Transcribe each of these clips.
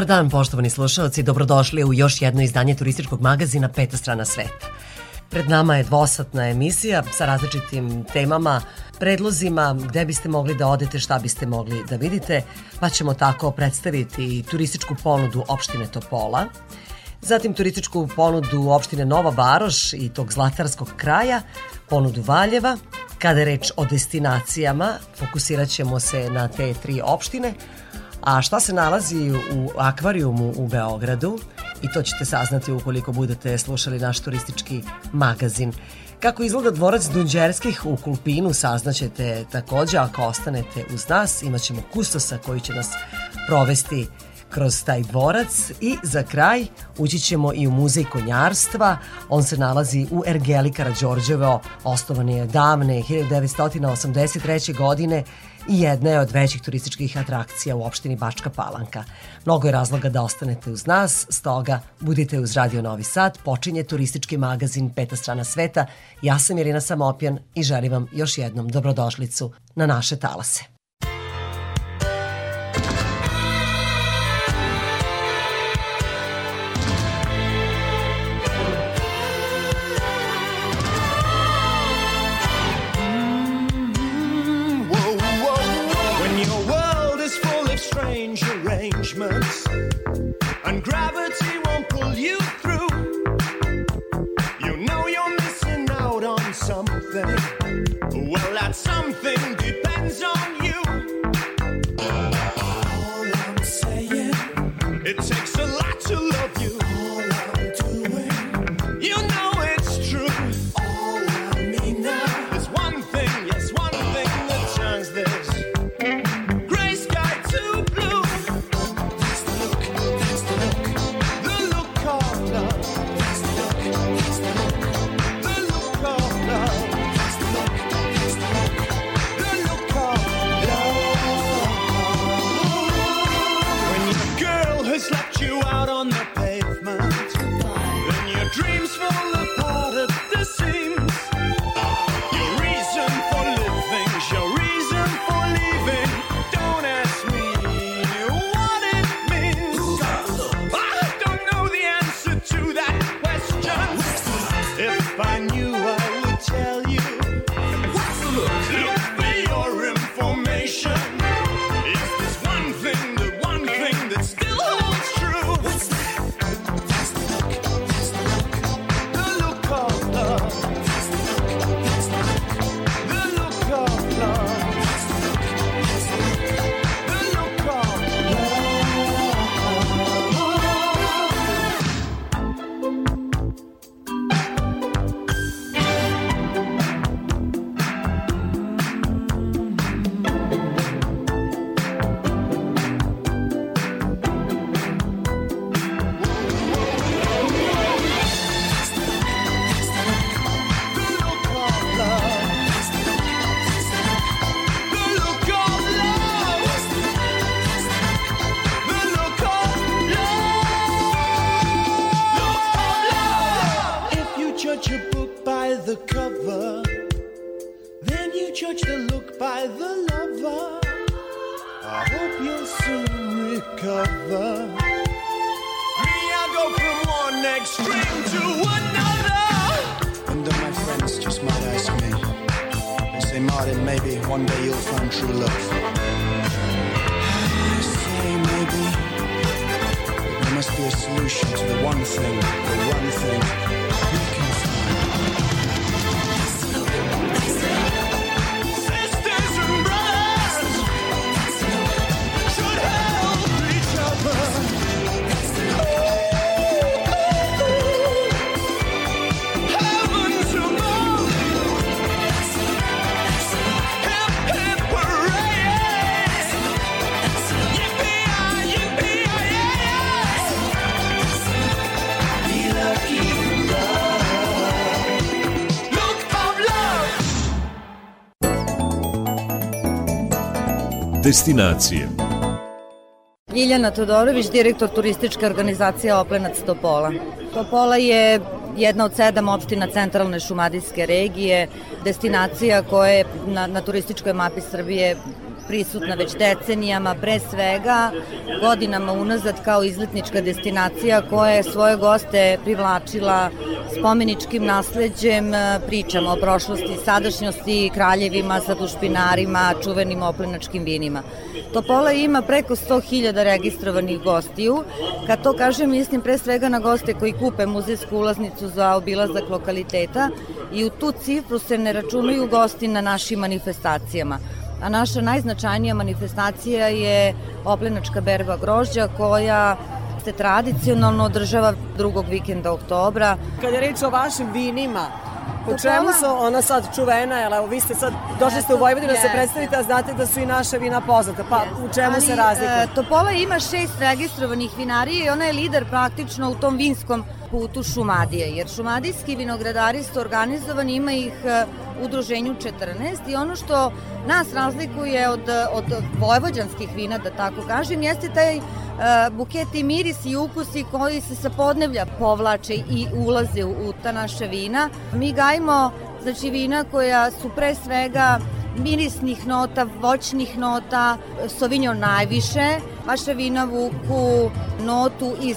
Dobar dan, poštovani slušalci, dobrodošli u još jedno izdanje turističkog magazina Peta strana sveta. Pred nama je dvosatna emisija sa različitim temama, predlozima, gde biste mogli da odete, šta biste mogli da vidite, pa ćemo tako predstaviti turističku ponudu opštine Topola, zatim turističku ponudu opštine Nova Varoš i tog zlatarskog kraja, ponudu Valjeva, kada je reč o destinacijama, fokusirat ćemo se na te tri opštine, A šta se nalazi u akvarijumu u Beogradu? I to ćete saznati ukoliko budete slušali naš turistički magazin. Kako izgleda dvorac Dunđerskih u Kulpinu saznaćete takođe ako ostanete uz nas. Imaćemo kustosa koji će nas provesti kroz taj dvorac i za kraj ući ćemo i u muzej konjarstva. On se nalazi u Ergeli Karadžorđevo, osnovan je davne 1983. godine i jedna je od većih turističkih atrakcija u opštini Bačka Palanka. Mnogo je razloga da ostanete uz nas, stoga budite uz Radio Novi Sad, počinje turistički magazin Peta strana sveta. Ja sam Irina Samopjan i želim vam još jednom dobrodošlicu na naše talase. and grab Destinacije Ljiljana Todorović, direktor turističke organizacije Oplenac Topola. Topola je jedna od sedam opština centralne šumadijske regije, destinacija koja je na, na turističkoj mapi Srbije prisutna već decenijama, pre svega godinama unazad kao izletnička destinacija koja je svoje goste privlačila spomeničkim nasleđem, pričama o prošlosti, sadašnjosti, kraljevima, sadušpinarima, čuvenim oplenačkim vinima. Topola ima preko 100.000 registrovanih gostiju. Kad to kažem, mislim pre svega na goste koji kupe muzejsku ulaznicu za obilazak lokaliteta i u tu cifru se ne računaju gosti na našim manifestacijama a naša najznačajnija manifestacija je oplenačka berba grožđa koja se tradicionalno održava drugog vikenda oktobra. Kada je reč o vašim vinima, Po čemu su ona sad čuvena, jel evo vi ste sad, došli ste u Vojvodinu da se predstavite, a znate da su i naša vina poznata, pa u čemu Ali, se razlikuje? Topola ima šest registrovanih vinarija i ona je lider praktično u tom vinskom putu Šumadije, jer šumadijski vinogradari su organizovani, ima ih e, u udruženju 14 i ono što nas razlikuje od, od vojvođanskih vina, da tako kažem, jeste taj e, buket i miris i ukusi koji se sa podnevlja povlače i ulaze u, u ta naša vina. Mi gajimo znači vina koja su pre svega mirisnih nota, voćnih nota, Sauvignon najviše. Vaša vina vuku notu iz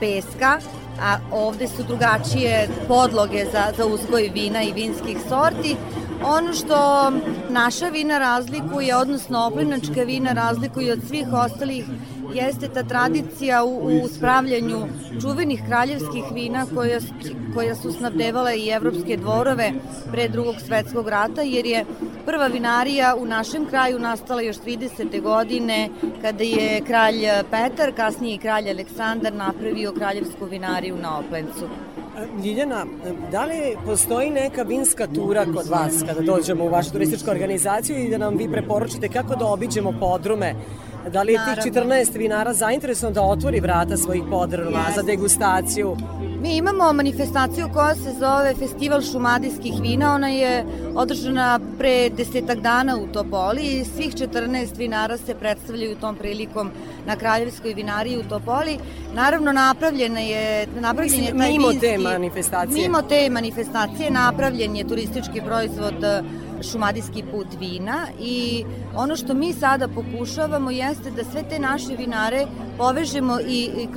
peska, a ovde su drugačije podloge za, za uzgoj vina i vinskih sorti. Ono što naša vina razlikuje, odnosno oplinačka vina razlikuje od svih ostalih jeste ta tradicija u, u spravljanju čuvenih kraljevskih vina koja, koja su snabdevala i evropske dvorove pre drugog svetskog rata, jer je prva vinarija u našem kraju nastala još 30. godine kada je kralj Petar, kasnije i kralj Aleksandar napravio kraljevsku vinariju na Oplencu. Ljiljana, da li postoji neka vinska tura kod vas kada dođemo u vašu turističku organizaciju i da nam vi preporučite kako da obiđemo podrume Da li je tih 14 vinara zainteresovano da otvori vrata svojih podruma za degustaciju? Mi imamo manifestaciju koja se zove Festival šumadijskih vina. Ona je održana pre desetak dana u Topoli i svih 14 vinara se predstavljaju tom prilikom na Kraljevskoj vinariji u Topoli. Naravno, napravljena je, napravljen je taj mimo vinski, te manifestacije. Mimo te manifestacije napravljen je turistički proizvod šumadijski put vina i ono što mi sada pokušavamo jeste da sve te naše vinare povežemo i, i,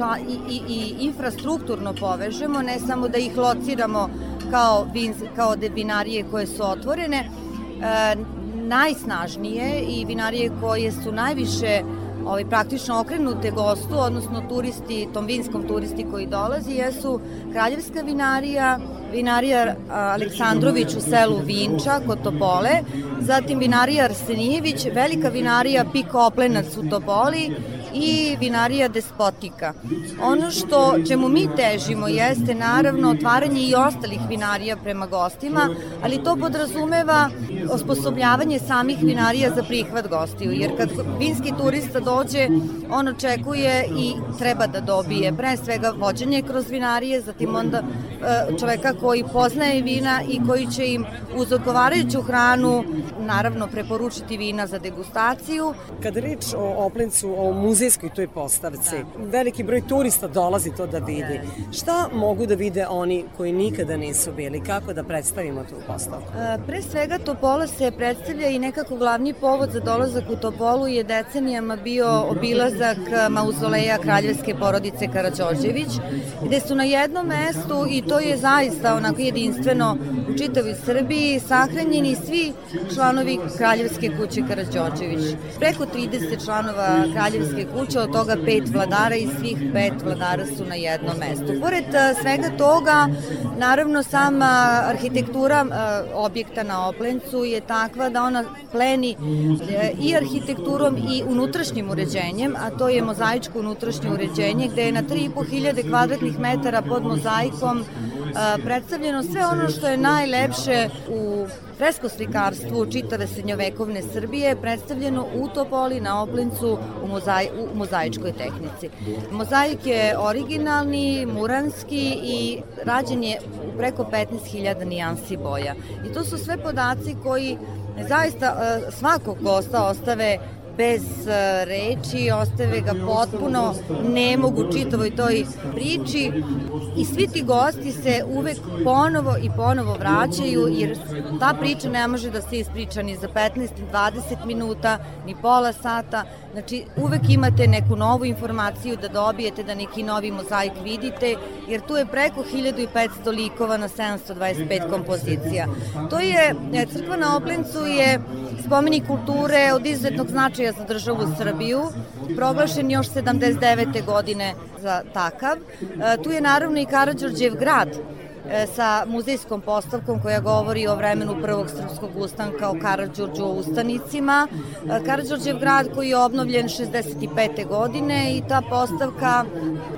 i, i infrastrukturno povežemo, ne samo da ih lociramo kao, vin, kao de vinarije koje su otvorene, e, najsnažnije i vinarije koje su najviše ovaj, praktično okrenute gostu, odnosno turisti, tom vinskom turisti koji dolazi, jesu Kraljevska vinarija, vinarija Aleksandrović u selu Vinča kod Topole, zatim vinarija Arsenijević, velika vinarija Pik Oplenac u Topoli i vinarija Despotika. Ono što čemu mi težimo jeste naravno otvaranje i ostalih vinarija prema gostima, ali to podrazumeva osposobljavanje samih vinarija za prihvat gostiju, jer kad vinski turista dođe, on očekuje i treba da dobije pre svega vođenje kroz vinarije, zatim onda e, čoveka koji poznaje vina i koji će im uz odgovarajuću hranu naravno preporučiti vina za degustaciju. Kad reč o Oplencu, o muzejskoj toj postavci, da. veliki broj turista dolazi to da vidi. Šta mogu da vide oni koji nikada nisu bili? Kako da predstavimo tu postavku? E, pre svega Topola se predstavlja i nekako glavni povod za dolazak u Topolu je decenijama bio obilazak mauzoleja kraljevske porodice Karadžođević, gde su na jednom mestu, i to je zaista onako jedinstveno u čitavoj Srbiji, sahranjeni svi članovi kraljevske kuće Karadžođević. Preko 30 članova kraljevske kuće, od toga pet vladara i svih pet vladara su na jednom mestu. Pored svega toga, naravno sama arhitektura objekta na Oplencu je takva da ona pleni e, i arhitekturom i unutrašnjim uređenjem, a to je mozaičko unutrašnje uređenje gde je na 3500 kvadratnih metara pod mozaikom predstavljeno sve ono što je najlepše u freskoslikarstvu čitave srednjovekovne Srbije predstavljeno u Topoli na Oplincu u, mozaj, u mozaičkoj tehnici. Mozaik je originalni, muranski i rađen je u preko 15.000 nijansi boja. I to su sve podaci koji zaista svakog gosta ostave bez e, reči, ostave ga potpuno ne mogu čitavoj toj priči. I svi ti gosti se uvek ponovo i ponovo vraćaju jer ta priča ne može da se ispriča ni za 15, 20 minuta, ni pola sata, Znači, uvek imate neku novu informaciju da dobijete, da neki novi mozaik vidite, jer tu je preko 1500 likova na 725 kompozicija. To je, e, crkva na Oplencu je spomenik kulture od izuzetnog značaja za državu Srbiju, proglašen još 79. godine za takav. E, tu je naravno i Karadžorđev grad, sa muzejskom postavkom koja govori o vremenu prvog srpskog ustanka, o Karadžorđu, o ustanicima. E, Karadžorđev grad koji je obnovljen 65. godine i ta postavka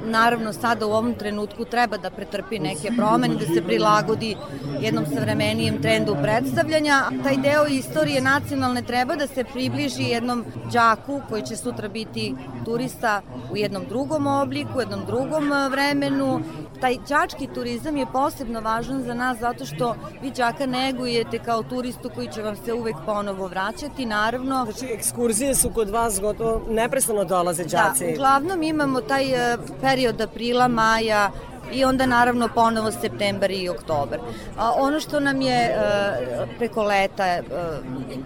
naravno sada u ovom trenutku treba da pretrpi neke promene, da se prilagodi jednom savremenijem trendu predstavljanja. Taj deo istorije nacionalne treba da se približi jednom đaku koji će sutra biti turista u jednom drugom obliku, u jednom drugom vremenu taj đački turizam je posebno važan za nas zato što vi đaka negujete kao turistu koji će vam se uvek ponovo vraćati, naravno. Znači, ekskurzije su kod vas gotovo neprestano dolaze đaci. Da, uglavnom imamo taj eh, period aprila, maja, i onda naravno ponovo septembar i oktobar. A, ono što nam je e, preko leta e,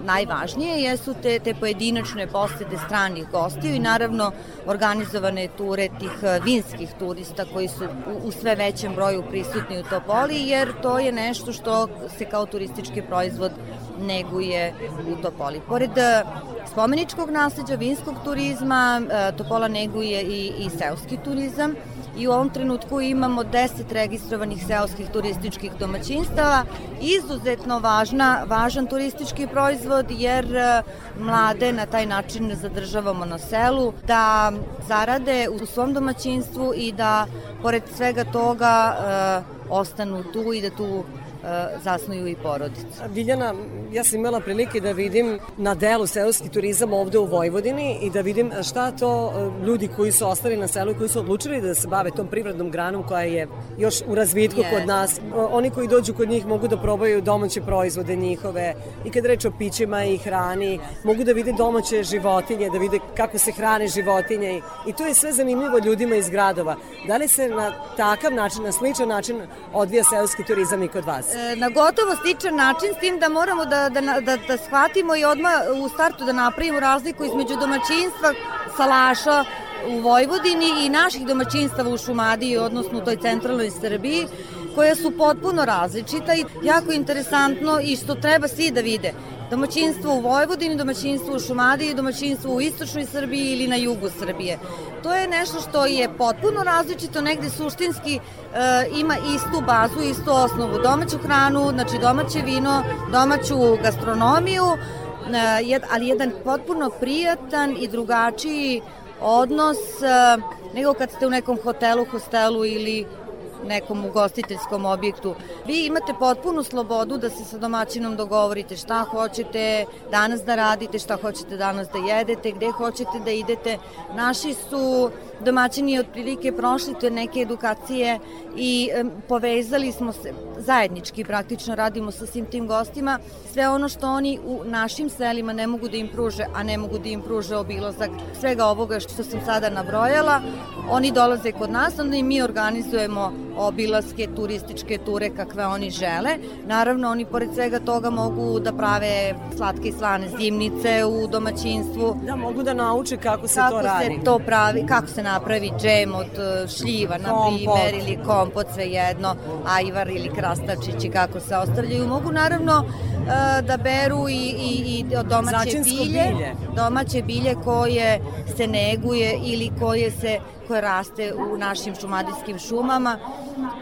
najvažnije jesu te, te pojedinačne posete stranih gostiju i naravno organizovane ture tih e, vinskih turista koji su u, u sve većem broju prisutni u Topoli jer to je nešto što se kao turistički proizvod neguje u Topoli. Pored spomeničkog nasleđa, vinskog turizma, Topola neguje i, i seoski turizam i u ovom trenutku imamo 10 registrovanih seoskih turističkih domaćinstava. Izuzetno važna, važan turistički proizvod jer e, mlade na taj način zadržavamo na selu da zarade u svom domaćinstvu i da pored svega toga e, ostanu tu i da tu E, zasnuju i porodicu. Biljana, ja sam imala prilike da vidim na delu seoski turizam ovde u Vojvodini i da vidim šta to e, ljudi koji su ostali na selu i koji su odlučili da se bave tom privrednom granom koja je još u razvitku yes. kod nas. Oni koji dođu kod njih mogu da probaju domaće proizvode njihove i kad reč o pićima i hrani, mogu da vide domaće životinje, da vide kako se hrane životinje i to je sve zanimljivo ljudima iz gradova. Da li se na takav način, na sličan način odvija seoski turizam i kod vas? E, na gotovo sličan način, s tim da moramo da, da, da, da shvatimo i odmah u startu da napravimo razliku između domaćinstva salaša u Vojvodini i naših domaćinstava u Šumadiji, odnosno u toj centralnoj Srbiji, koja su potpuno različita i jako interesantno i što treba svi da vide domaćinstvo u Vojvodini, domaćinstvo u Šumadiji, domaćinstvo u istočnoj Srbiji ili na jugu Srbije. To je nešto što je potpuno različito, negde suštinski e, ima istu bazu, istu osnovu, domaću hranu, znači domaće vino, domaću gastronomiju, e, ali jedan potpuno prijatan i drugačiji odnos e, nego kad ste u nekom hotelu, hostelu ili nekom ugostiteljskom objektu. Vi imate potpunu slobodu da se sa domaćinom dogovorite šta hoćete danas da radite, šta hoćete danas da jedete, gde hoćete da idete. Naši su domaćini otprilike prošli te neke edukacije i povezali smo se zajednički praktično radimo sa svim tim gostima sve ono što oni u našim selima ne mogu da im pruže, a ne mogu da im pruže obilazak svega ovoga što sam sada nabrojala, oni dolaze kod nas, onda i mi organizujemo obilaske, turističke ture kakve oni žele. Naravno, oni pored svega toga mogu da prave slatke i slane zimnice u domaćinstvu. Da, mogu da nauče kako se kako to radi. Kako se to pravi, kako se napravi džem od e, šljiva, na primer, ili kompot, svejedno, ajvar ili krastavčići, kako se ostavljaju. Mogu naravno e, da beru i, i, i domaće Začinsko bilje, bilje, domaće bilje koje se neguje ili koje se koje raste u našim šumadijskim šumama.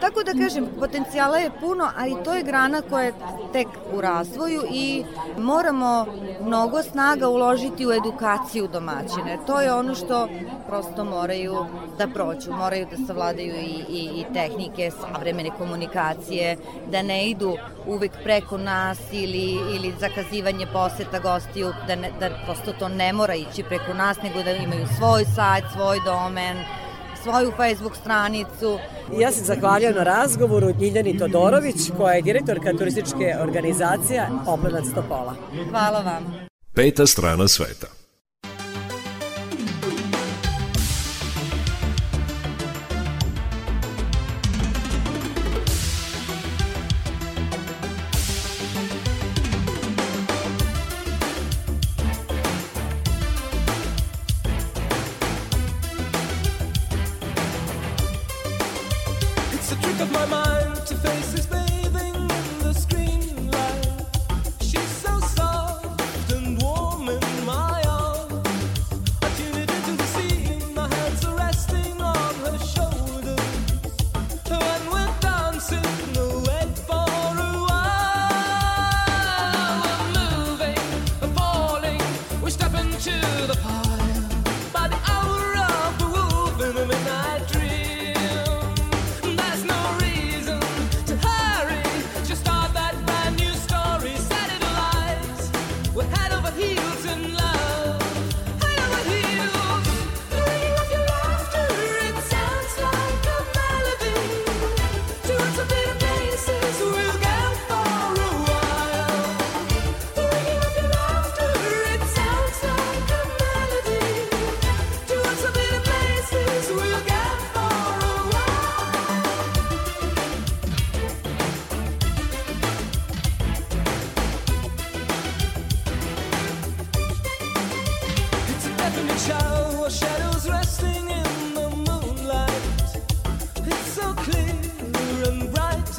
Tako da kažem, potencijala je puno, ali to je grana koja je tek u razvoju i moramo mnogo snaga uložiti u edukaciju domaćine. To je ono što prosto moraju da prođu, moraju da savladaju i, i, i tehnike, savremene komunikacije, da ne idu uvek preko nas ili, ili zakazivanje poseta gostiju, da, ne, da prosto to ne mora ići preko nas, nego da imaju svoj sajt, svoj domen, svoju Facebook stranicu. Ja se zahvaljujem na razgovoru Ljiljani Todorović, koja je direktorka turističke organizacije Oplenac Topola. Hvala vam. Peta strana sveta.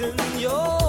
in your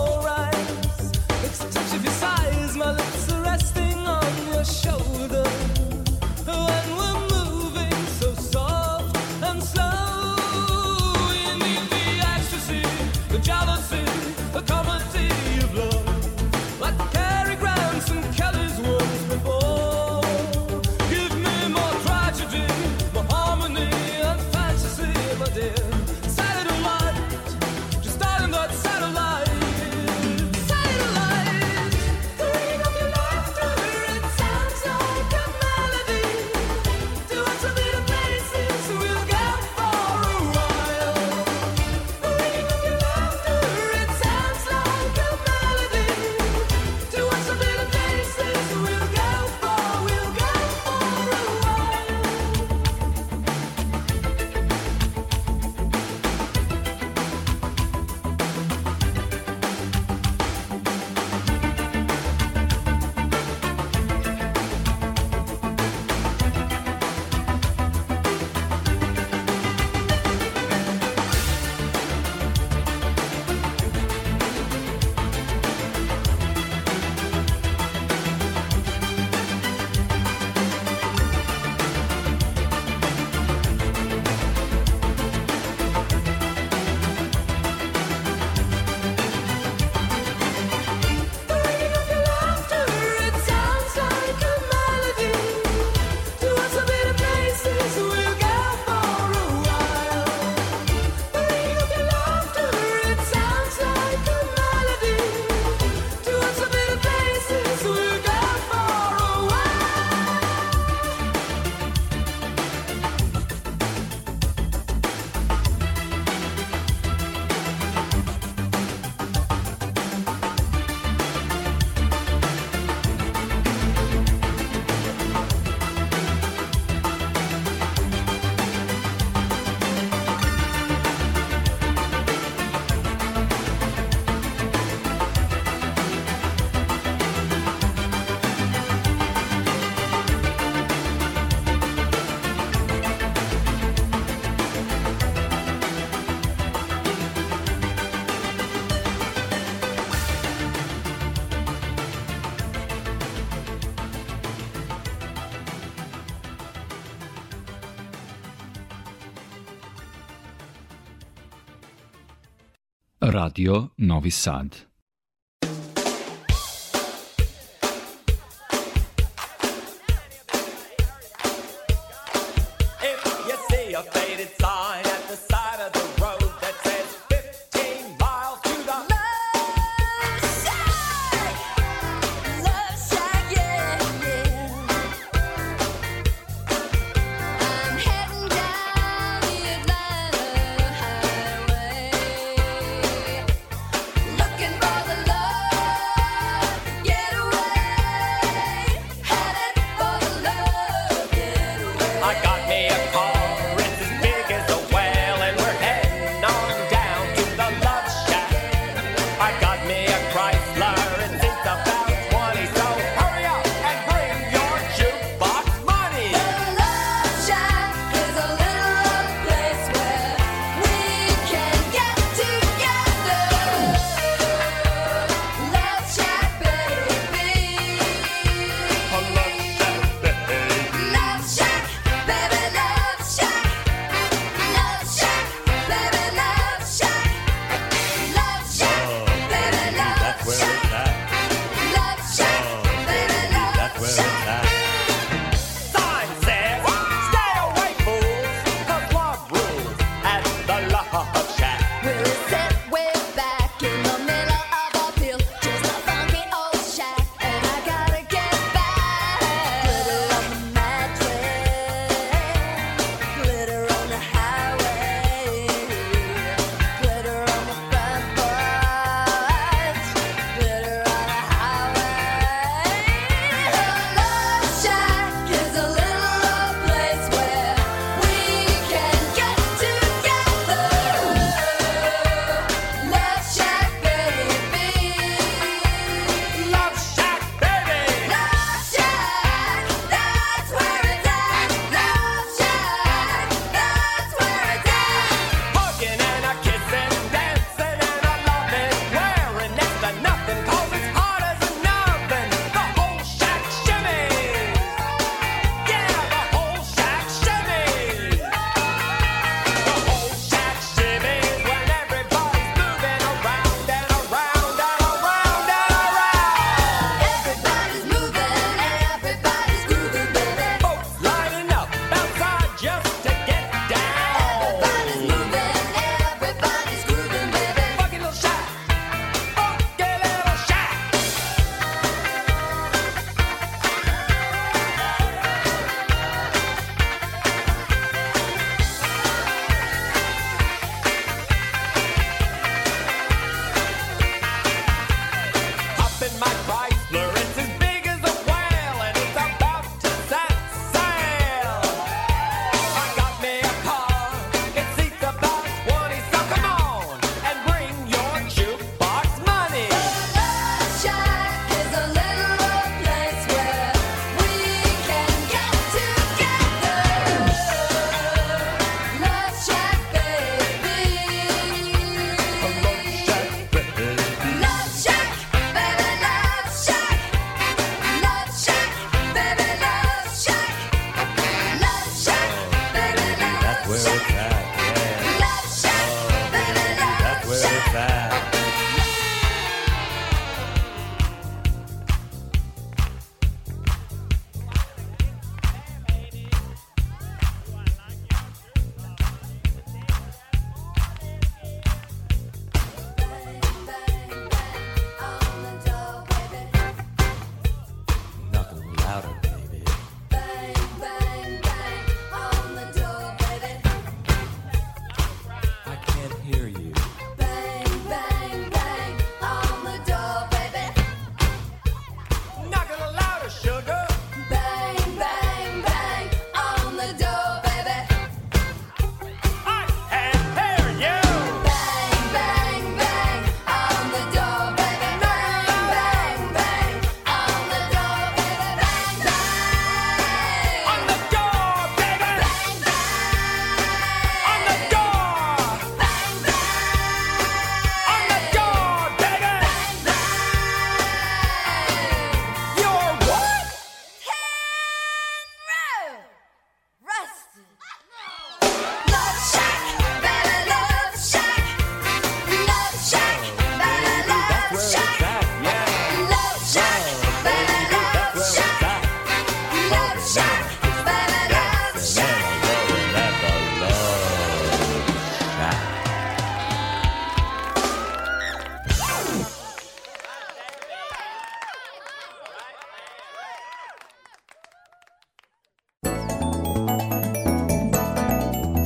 Radio Novi Sad.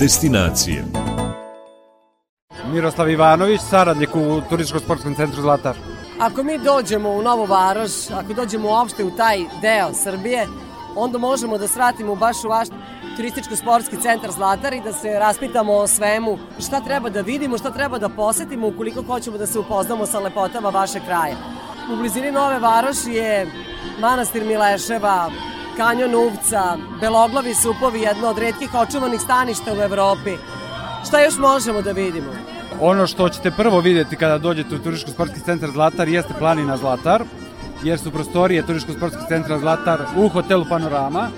Destinacije Miroslav Ivanović, saradnik u Turističko-sportskom centru Zlatar. Ako mi dođemo u Novu Varoš, ako dođemo uopšte u taj deo Srbije, onda možemo da svratimo baš u vaš turističko-sportski centar Zlatar i da se raspitamo o svemu šta treba da vidimo, šta treba da posetimo ukoliko hoćemo da se upoznamo sa lepotama vašeg kraja. U blizini Nove Varoši je manastir Mileševa, kanjon Uvca, Beloglavi supovi, jedno od redkih očuvanih staništa u Evropi. Šta još možemo da vidimo? Ono što ćete prvo vidjeti kada dođete u Turističko-sportski centar Zlatar jeste planina Zlatar, jer su prostorije Turističko-sportskog centra Zlatar u hotelu Panorama,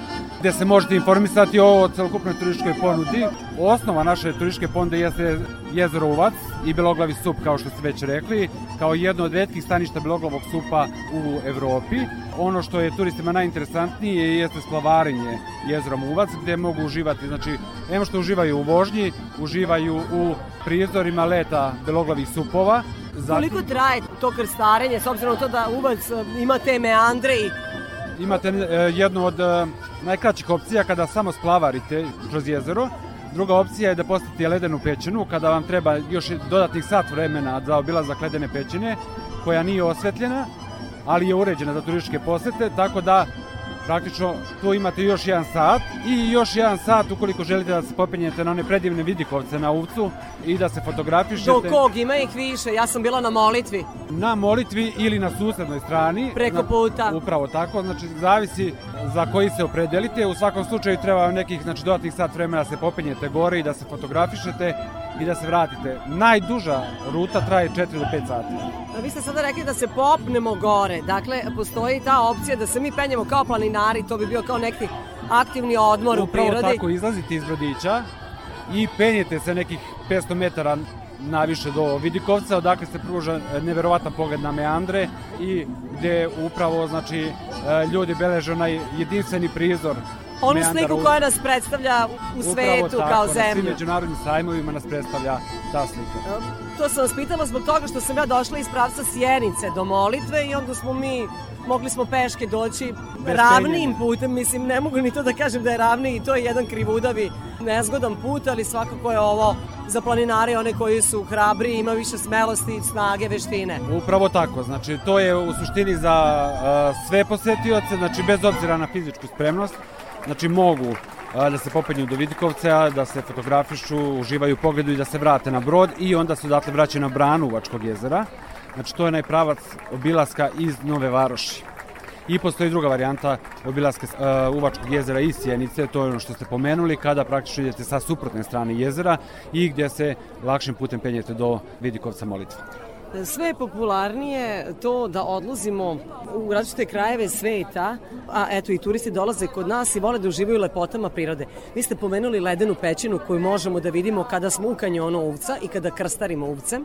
gde se možete informisati o celokupnoj turističkoj ponudi. Osnova naše turističke ponude jeste jezero Uvac i beloglavi sup, kao što ste već rekli, kao jedno od redkih staništa beloglavog supa u Evropi. Ono što je turistima najinteresantnije jeste splavarenje jezerom Uvac, gde mogu uživati, znači, emo što uživaju u vožnji, uživaju u prizorima leta beloglavih supova. Zatim... Koliko traje to krstarenje, s obzirom to da Uvac ima te meandre i imate e, jednu od e, najkraćih opcija kada samo splavarite kroz jezero. Druga opcija je da postavite ledenu pećinu kada vam treba još dodatnih sat vremena za obilazak ledene pećine koja nije osvetljena, ali je uređena za turističke posete, tako da praktično tu imate još jedan sat i još jedan sat ukoliko želite da se popenjete na one predivne vidikovce na Uvcu i da se fotografišete. Do kog? Ima ih više. Ja sam bila na molitvi. Na molitvi ili na susednoj strani. Preko puta. Na, upravo tako. Znači, zavisi za koji se opredelite. U svakom slučaju treba vam nekih znači, dodatnih sat vremena da se popenjete gore i da se fotografišete i da se vratite. Najduža ruta traje 4 do 5 sati. A vi ste sada rekli da se popnemo gore. Dakle, postoji ta opcija da se mi penjemo kao planinari, to bi bio kao neki aktivni odmor Upravo u prirodi. Upravo tako, izlazite iz brodića i penjete se nekih 500 metara naviše do Vidikovca, odakle se pruža neverovatan pogled na meandre i gde upravo znači ljudi beleže onaj jedinstveni prizor Onu sliku koja nas predstavlja u svetu tako, kao zemlju. Na svim međunarodnim sajmovima nas predstavlja ta slika. To sam vas pitala zbog toga što sam ja došla iz pravca Sjenice do molitve i onda smo mi mogli smo peške doći Bez ravnim putem, mislim ne mogu ni to da kažem da je ravni i to je jedan krivudavi nezgodan put, ali svakako je ovo za planinare, one koji su hrabri, ima više smelosti, snage, veštine. Upravo tako, znači to je u suštini za uh, sve posetioce, znači bez obzira na fizičku spremnost, znači mogu da se popenju do Vidikovca, da se fotografišu, uživaju u pogledu i da se vrate na brod i onda se odatle vraćaju na branu Uvačkog jezera. Znači to je najpravac obilaska iz Nove Varoši. I postoji druga varijanta obilaska uh, Uvačkog jezera iz Sjenice, to je ono što ste pomenuli, kada praktično idete sa suprotne strane jezera i gdje se lakšim putem penjete do Vidikovca molitve. Sve je popularnije to da odlazimo u različite krajeve sveta, a eto i turisti dolaze kod nas i vole da uživaju lepotama prirode. Vi ste pomenuli ledenu pećinu koju možemo da vidimo kada smo u kanjonu Uvca i kada krstarimo Uvcem,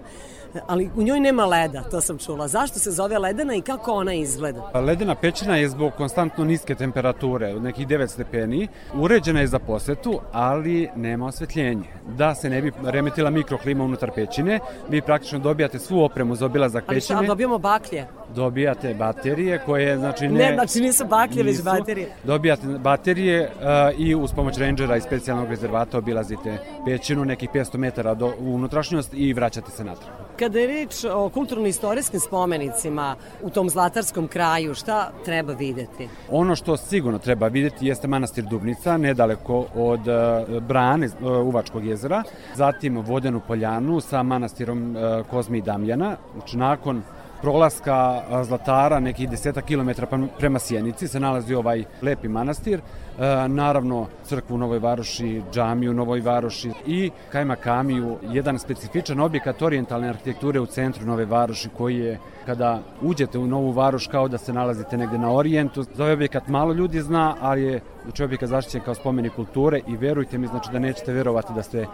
ali u njoj nema leda, to sam čula. Zašto se zove ledena i kako ona izgleda? Ledena pećina je zbog konstantno niske temperature, od nekih 9 stepeni, uređena je za posetu, ali nema osvetljenje. Da se ne bi remetila mikroklima unutar pećine, vi praktično dobijate svu opremu za obilazak Ali pećine. šta, dobijamo baklje? Dobijate baterije koje, znači Ne, znači nisu baklje, već nisu. baterije. Dobijate baterije uh, i uz pomoć rangera i specijalnog rezervata obilazite pećinu nekih 500 metara do, unutrašnjost i vraćate se natrag. Kada je reč o kulturno-istorijskim spomenicima u tom zlatarskom kraju, šta treba videti? Ono što sigurno treba videti jeste manastir Dubnica, nedaleko od uh, brane uh, Uvačkog jezera, zatim Vodenu poljanu sa manastirom uh, Kozmi i Damjana. Znači, nakon prolaska Zlatara, nekih deseta kilometra prema Sjenici, se nalazi ovaj lepi manastir, e, naravno crkvu u Novoj Varoši, džamiju u Novoj Varoši i Kajma Kamiju, jedan specifičan objekat orijentalne arhitekture u centru Nove Varoši koji je kada uđete u Novu Varoš kao da se nalazite negde na orijentu. Za ovaj objekat malo ljudi zna, ali je znači objekat zaštićen kao spomenik kulture i verujte mi znači da nećete verovati da ste e,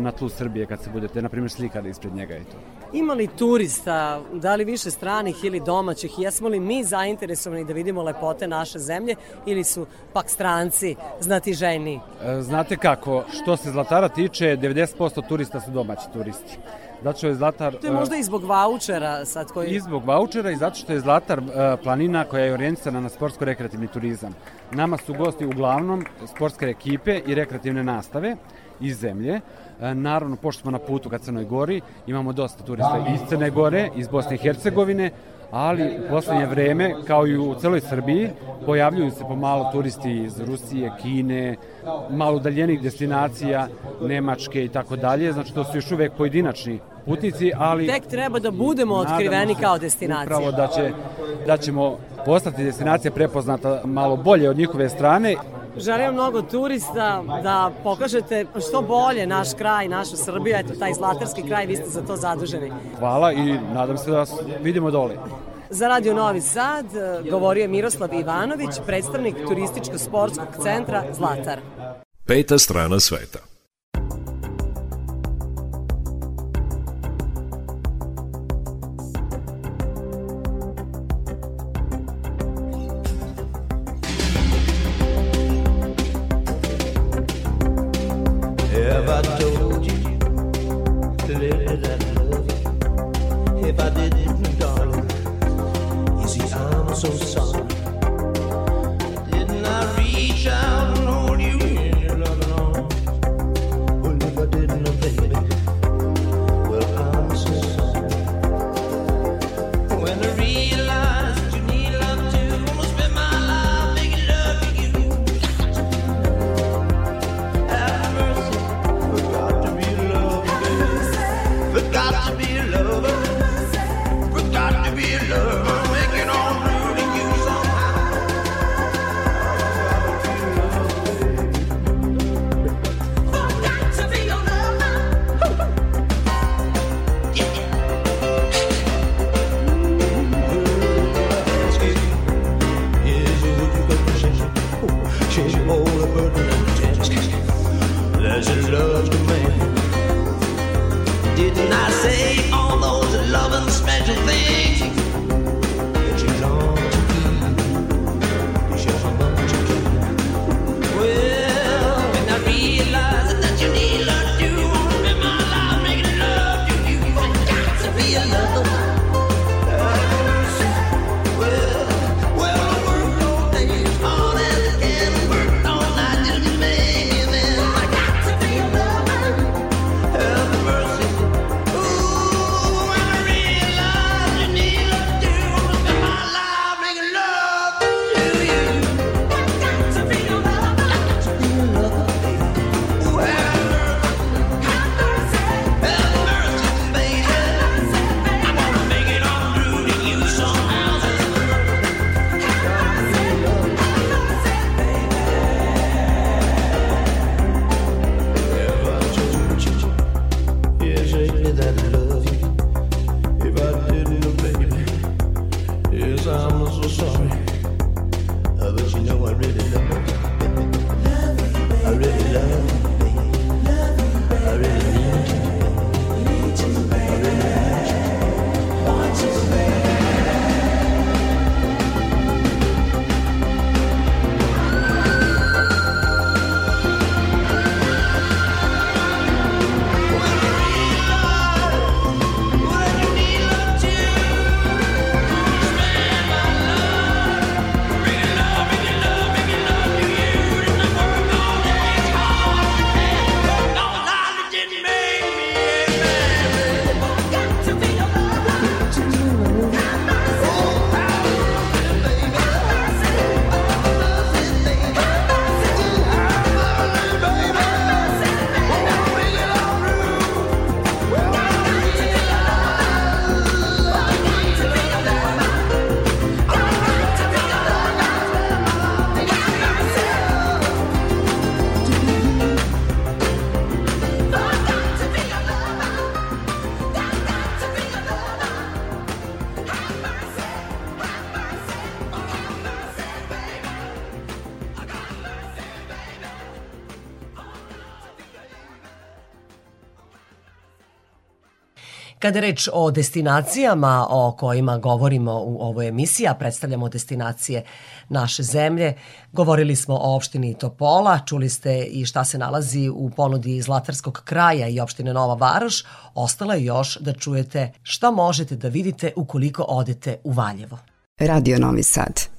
na tlu Srbije kad se budete na primjer slikali ispred njega i to. Ima li turista, da li više stranih ili domaćih, jesmo li mi zainteresovani da vidimo lepote naše zemlje ili su pak stranci znati ženi? E, Znate kako, što se Zlatara tiče, 90% turista su domaći turisti. zato što je Zlatar... To je možda i zbog vaučera sad koji... I zbog vaučera i zato što je Zlatar e, planina koja je orijentisana na sportsko-rekreativni turizam. Nama su gosti uglavnom sportske ekipe i rekreativne nastave iz zemlje. E, Naravno, pošto smo na putu ka Crnoj Gori, imamo dosta turista iz Crne Gore, iz Bosne i Hercegovine, ali u poslednje vreme, kao i u celoj Srbiji, pojavljuju se pomalo turisti iz Rusije, Kine, malo udaljenih destinacija, Nemačke i tako dalje, znači to su još uvek pojedinačni putnici, ali... Tek treba da budemo otkriveni se kao destinacija. Upravo da, će, da ćemo postati destinacija prepoznata malo bolje od njihove strane. Želim mnogo turista da pokažete što bolje naš kraj, našu Srbiju, eto taj zlatarski kraj, vi ste za to zaduženi. Hvala i nadam se da vas vidimo dole. Za Radio Novi Sad eh, govorio je Miroslav Ivanović, predstavnik turističko-sportskog centra Zlatar. Peta strana sveta. Kada reč o destinacijama o kojima govorimo u ovoj emisiji, a predstavljamo destinacije naše zemlje, govorili smo o opštini Topola, čuli ste i šta se nalazi u ponudi Zlatarskog kraja i opštine Nova Varoš, ostalo je još da čujete šta možete da vidite ukoliko odete u Valjevo. Radio Novi Sad.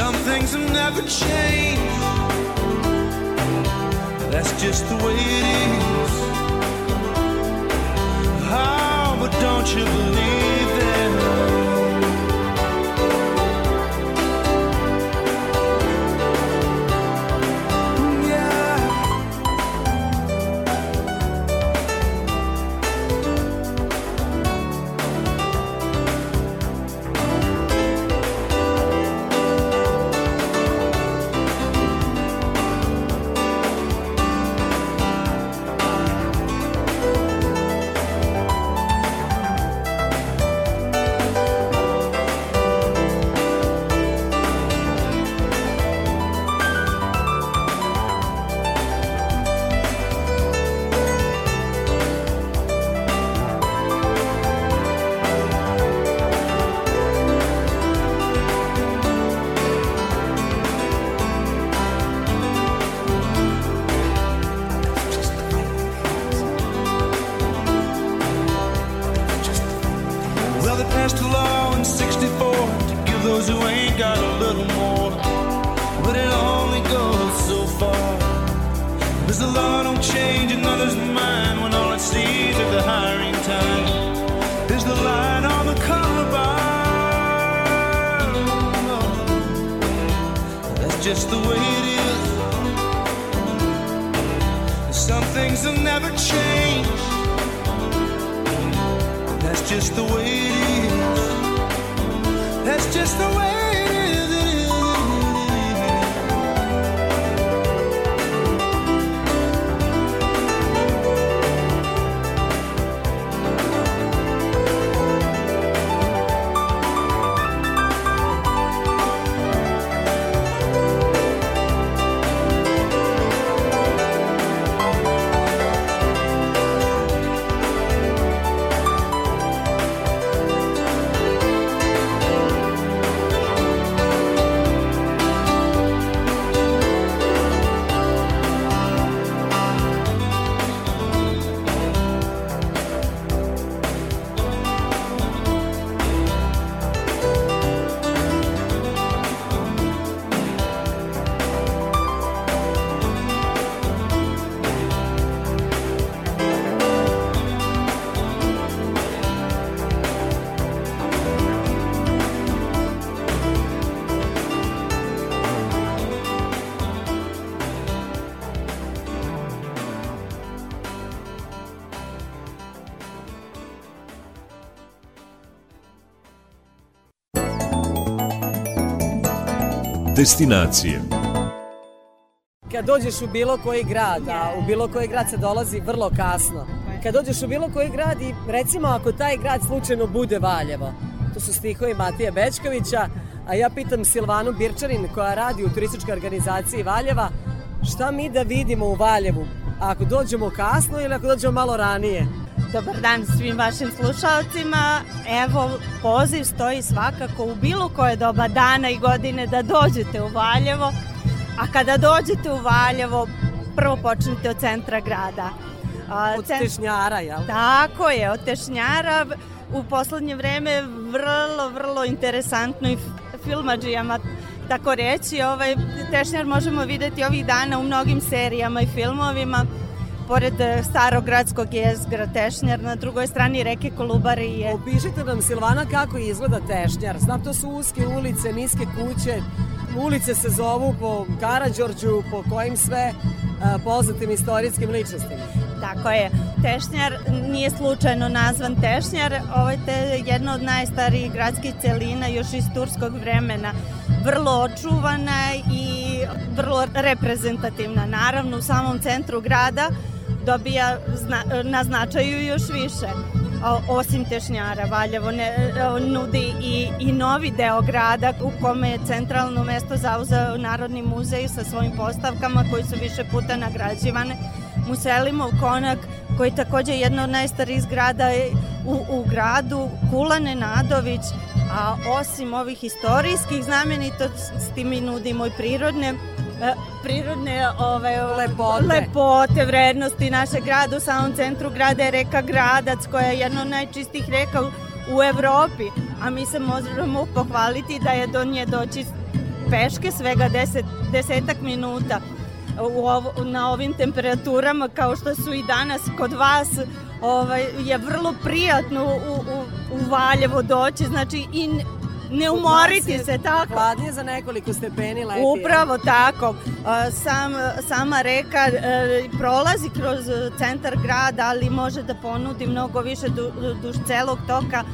Some things have never changed. That's just the way it is. Oh, but don't you believe? Destinacije. Kad dođeš u bilo koji grad, a u bilo koji grad se dolazi vrlo kasno, kad dođeš u bilo koji grad i recimo ako taj grad slučajno bude Valjevo, to su stihovi Matija Bečkovića, a ja pitam Silvanu Birčarin koja radi u turističkoj organizaciji Valjeva, šta mi da vidimo u Valjevu ako dođemo kasno ili ako dođemo malo ranije? Dobar dan svim vašim slušalcima. Evo, poziv stoji svakako u bilo koje doba dana i godine da dođete u Valjevo. A kada dođete u Valjevo, prvo počnite od centra grada. Od cen- tešnjara, jel? Tako je, od tešnjara u poslednje vreme vrlo, vrlo interesantno i f- filmadžijama tako reći. Ovaj, tešnjar možemo videti ovih dana u mnogim serijama i filmovima. Pored eh, starog gradskog jezgra Tešnjar, na drugoj strani reke Kolubare je... Opišite nam Silvana kako izgleda Tešnjar. Znam, to su uske ulice, niske kuće, ulice se zovu po Karađorđu, po kojim sve a, poznatim istorijskim ličnostima. Tako je. Tešnjar nije slučajno nazvan Tešnjar. Ovo je jedna od najstarijih gradskih celina još iz turskog vremena. Vrlo očuvana i vrlo reprezentativna. Naravno, u samom centru grada dobija zna, na značaju još više. O, osim Tešnjara, Valjevo ne, nudi i, i novi deo grada u kome je centralno mesto zauzeo Narodni muzej sa svojim postavkama koji su više puta nagrađivane. Muselimov konak koji je takođe jedna od najstarijih zgrada u, u gradu, Kula Nenadović, a osim ovih istorijskih znamenitosti mi nudimo i prirodne prirodne ove, Lepote. lepote, vrednosti našeg grada. U samom centru grada je reka Gradac koja je jedna od najčistih reka u, Evropi, a mi se možemo pohvaliti da je do nje doći peške svega 10, desetak minuta u ovo, na ovim temperaturama kao što su i danas kod vas ovaj, je vrlo prijatno u, u, u Valjevo doći, znači i ne umoriti se, tako. Hladnije za nekoliko stepeni leti. Upravo tako. A, Sam, sama reka e, prolazi kroz e, centar grada, ali može da ponudi mnogo više du, duž celog toka,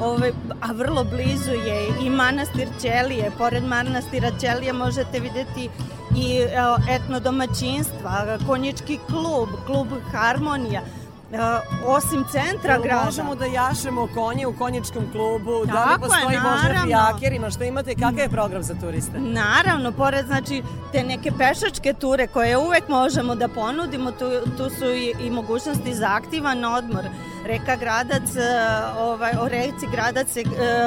Ove, a vrlo blizu je i manastir Ćelije. Pored manastira Ćelije možete videti i etno domaćinstva, konjički klub, klub Harmonija. E, Osim centra grada. Možemo da jašemo konje u konjičkom klubu, da li Tako je, postoji možda naravno. fijakerima, što imate, kakav je program za turiste? Naravno, pored znači te neke pešačke ture koje uvek možemo da ponudimo, tu, tu su i, i mogućnosti za aktivan odmor. Reka Gradac, e, ovaj, o reci Gradac se e,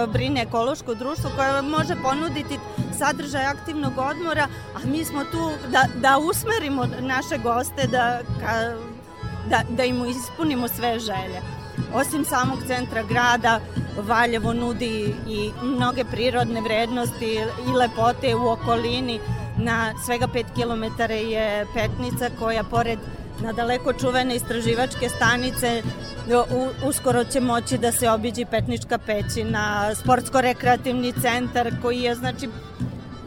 brine ekološko društvo koje može ponuditi sadržaj aktivnog odmora, a mi smo tu da, da usmerimo naše goste da, ka, da, da im ispunimo sve želje. Osim samog centra grada, Valjevo nudi i mnoge prirodne vrednosti i lepote u okolini. Na svega 5 km je Petnica koja pored na daleko čuvene istraživačke stanice uskoro će moći da se obiđi Petnička pećina, sportsko-rekreativni centar koji je znači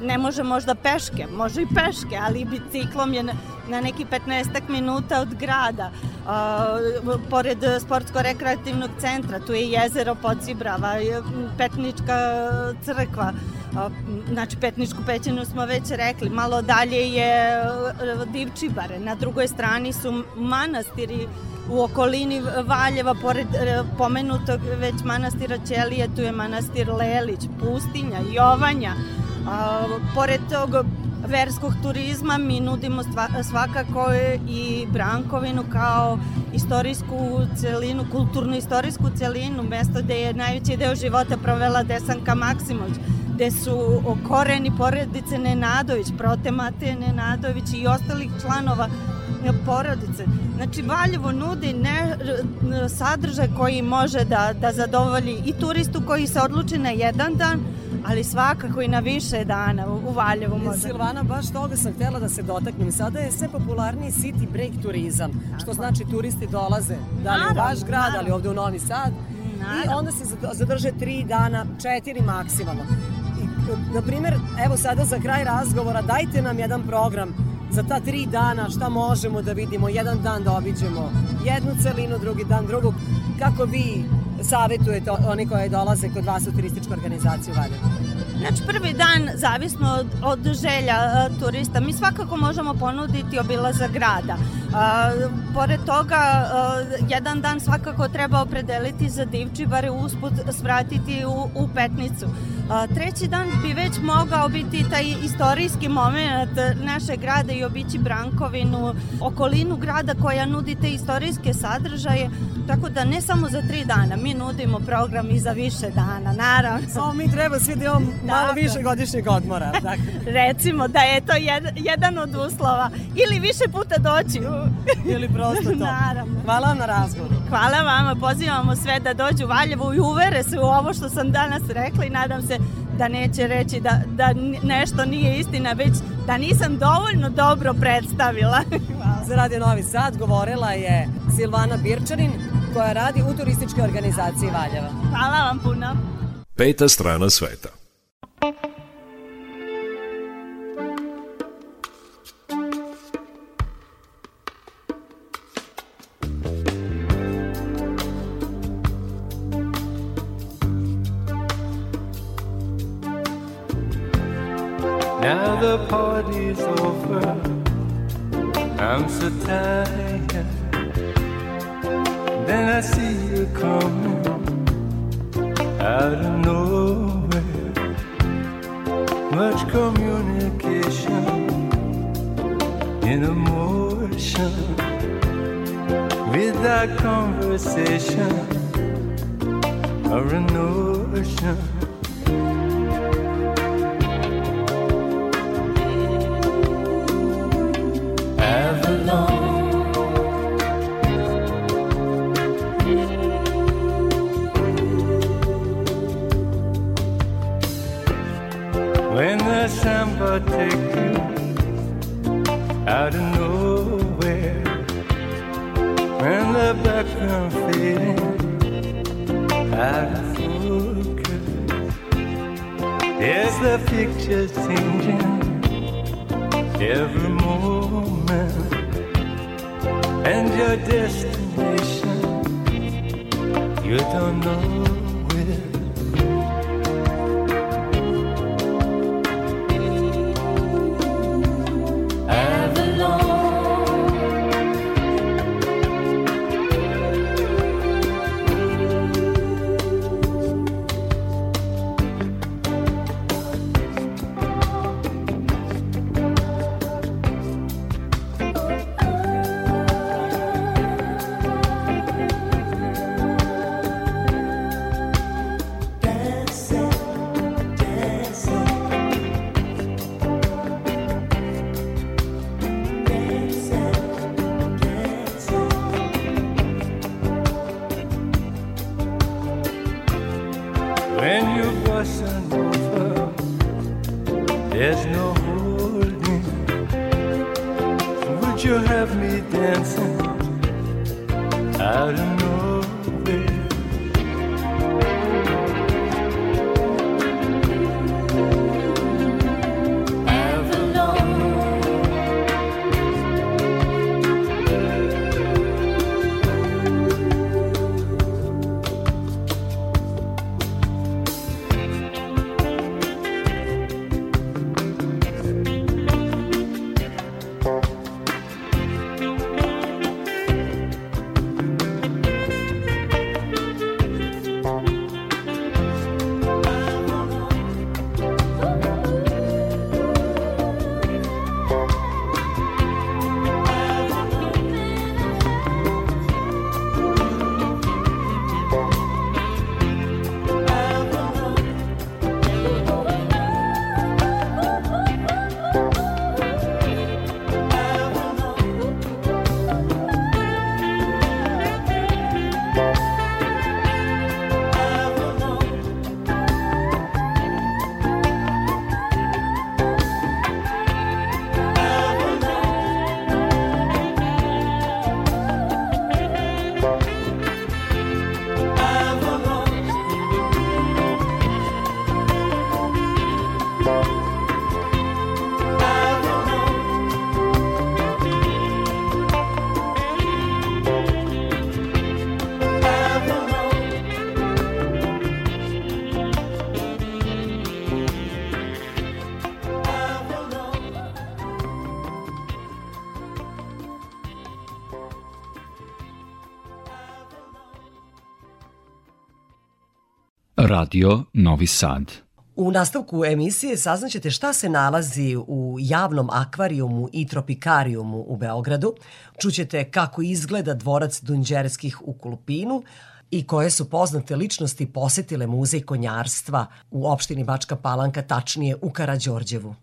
ne može možda peške, može i peške, ali biciklom je na, neki 15 minuta od grada. Uh, pored sportsko-rekreativnog centra, tu je jezero Pocibrava, Petnička crkva, znači Petničku pećinu smo već rekli, malo dalje je Divčibare, na drugoj strani su manastiri u okolini Valjeva, pored pomenutog već manastira Ćelije, tu je manastir Lelić, Pustinja, Jovanja, A, pored tog verskog turizma mi nudimo svakako i Brankovinu kao istorijsku celinu, kulturno-istorijsku celinu, mesto gde je najveći deo života provela Desanka Maksimović, gde su koreni porodice Nenadović, prote Mateje Nenadović i ostalih članova porodice. Znači, Valjevo nudi ne, sadržaj koji može da, da zadovolji i turistu koji se odluči na jedan dan, ali svakako i na više dana u, Valjevu može. Silvana, baš toga sam htela da se dotaknem. Sada je sve popularniji city break turizam, što znači turisti dolaze, da li u vaš grad, ali ovde u Novi Sad, i Naravno. onda se zad- zadrže tri dana, četiri maksimalno. I, na primer, evo sada za kraj razgovora, dajte nam jedan program za ta tri dana, šta možemo da vidimo, jedan dan da obiđemo jednu celinu, drugi dan drugog, kako vi savjetujete oni koji dolaze kod vas u turističku organizaciju Valjevo? Znači prvi dan, zavisno od, od želja a, turista, mi svakako možemo ponuditi obilazak grada. A, pored toga, a, jedan dan svakako treba opredeliti za Divčibare, usput svratiti u, u Petnicu. A, treći dan bi već mogao biti taj istorijski moment našeg grada i obići Brankovinu, okolinu grada koja nudi te istorijske sadržaje, tako da ne samo za tri dana, mi nudimo program i za više dana, naravno. Samo mi treba svi da imamo malo Tako. više godišnjeg odmora. Dakle. Recimo da je to jed, jedan od uslova. Ili više puta doći. Ili prosto to. Naravno. Hvala vam na razgovoru. Hvala vama, pozivamo sve da dođu u Valjevo i uvere se u ovo što sam danas rekla i nadam se da neće reći da, da nešto nije istina, već da nisam dovoljno dobro predstavila. Za Radio Novi Sad govorila je Silvana Birčanin koja radi u turističkoj organizaciji Valjeva. Hvala vam puno. Peta strana sveta. The party's over. I'm so tired. Then I see you coming out of nowhere. Much communication in emotion without conversation or a notion. When the background fading out of focus, there's the picture changing every moment and your destination you don't know Radio Novi Sad. U nastavku emisije saznaćete šta se nalazi u javnom akvarijumu i tropikarijumu u Beogradu. Čućete kako izgleda dvorac Dunđerskih u Kulupinu i koje su poznate ličnosti posetile muzej konjarstva u opštini Bačka Palanka, tačnije u Karađorđevu.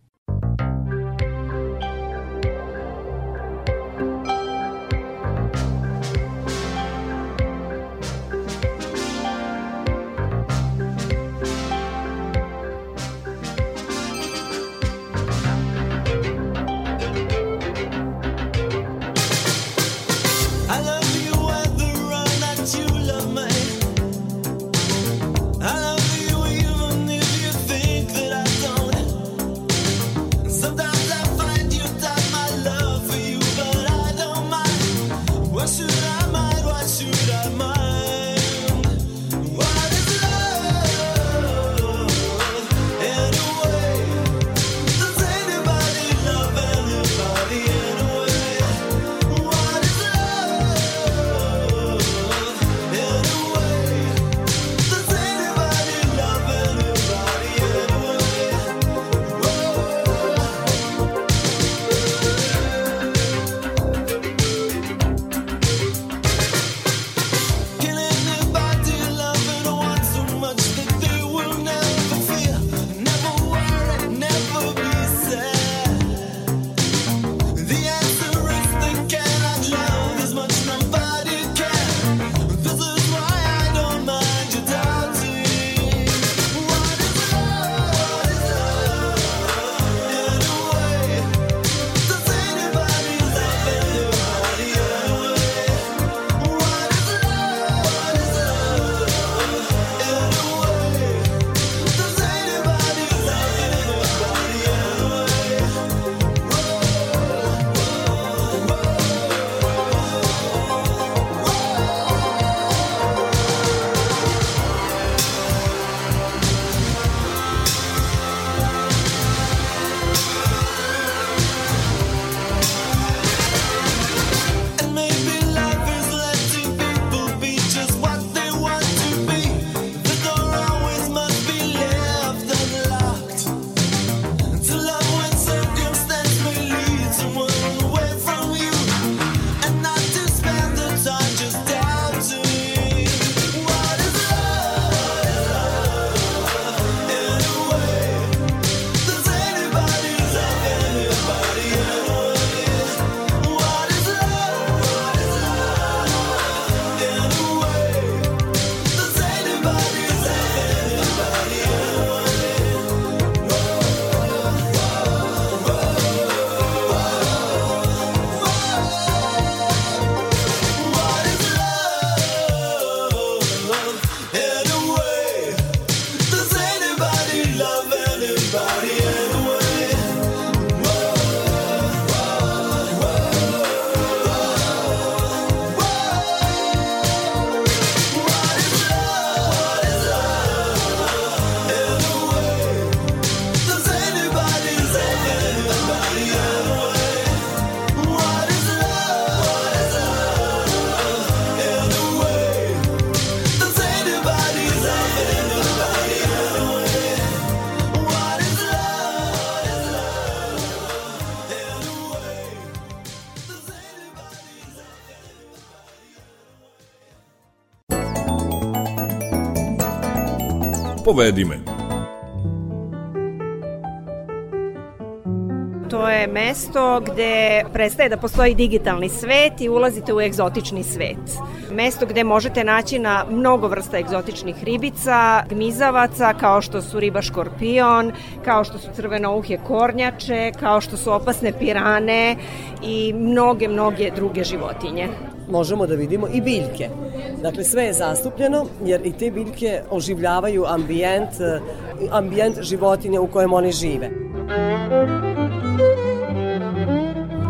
Povedi me. To je mesto gde prestaje da postoji digitalni svet i ulazite u egzotični svet. Mesto gde možete naći na mnogo vrsta egzotičnih ribica, gmizavaca, kao što su riba škorpion, kao što su crvenouhje kornjače, kao što su opasne pirane i mnoge, mnoge druge životinje. Možemo da vidimo i biljke. Dakle, sve je zastupljeno, jer i te biljke oživljavaju ambijent, eh, ambijent životinja u kojem oni žive.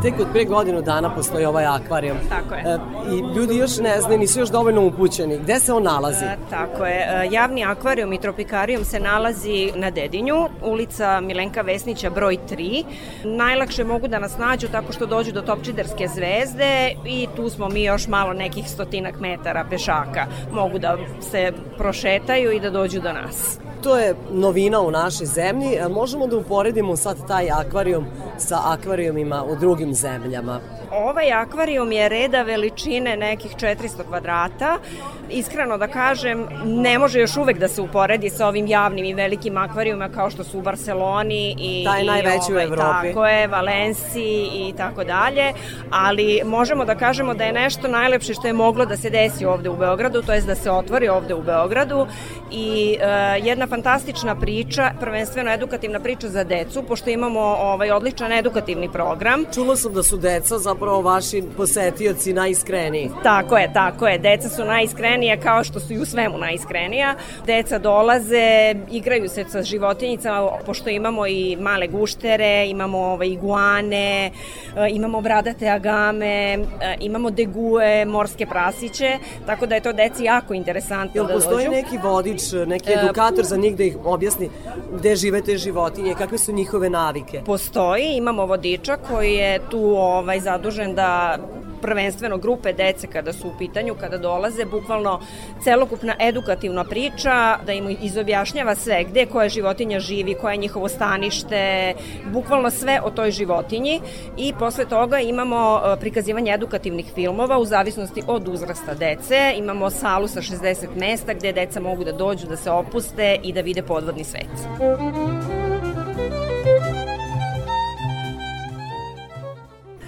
Tek od pre godinu dana postoji ovaj akvarijum. Tako je. E, I ljudi još ne znaju, nisu još dovoljno upućeni. Gde se on nalazi? E, tako je. E, Javni akvarijum i tropikarijum se nalazi na Dedinju, ulica Milenka Vesnića broj 3. Najlakše mogu da nas nađu tako što dođu do Topčiderske zvezde i tu smo mi još malo nekih stotinak metara pešaka. Mogu da se prošetaju i da dođu do nas. To je novina u našoj zemlji. E, Možemo da uporedimo sad taj akvarijum sa akvarijumima u drugim zemljama. Ovaj akvarijum je reda veličine nekih 400 kvadrata. Iskreno da kažem, ne može još uvek da se uporedi sa ovim javnim i velikim akvarijuma kao što su u Barceloni i, Taj najveći u ovaj, Evropi. Tako je, Valenciji i tako dalje, ali možemo da kažemo da je nešto najlepše što je moglo da se desi ovde u Beogradu, to je da se otvori ovde u Beogradu i e, jedna fantastična priča, prvenstveno edukativna priča za decu, pošto imamo ovaj odličan edukativni program. Čula sam da su deca zapravo vaši posetioci najiskreniji. Tako je, tako je. Deca su najiskrenija kao što su i u svemu najiskrenija. Deca dolaze, igraju se sa životinjicama, pošto imamo i male guštere, imamo ovaj, iguane, e, imamo bradate agame, e, imamo degue, morske prasiće, tako da je to deci jako interesantno Jel da postoji dođu. neki vodič, neki E, edukator za njih da ih objasni gde žive te životinje, kakve su njihove navike? Postoji, imamo vodiča koji je tu ovaj zadužen da prvenstveno grupe dece kada su u pitanju, kada dolaze, bukvalno celokupna edukativna priča, da im izobjašnjava sve, gde koja životinja živi, koje je njihovo stanište, bukvalno sve o toj životinji i posle toga imamo e, prikazivanje edukativnih filmova u zavisnosti od uzrasta dece. Imamo salu sa 60 mesta gde deca mogu da dođu, da se opuste i da vide podvodni svet.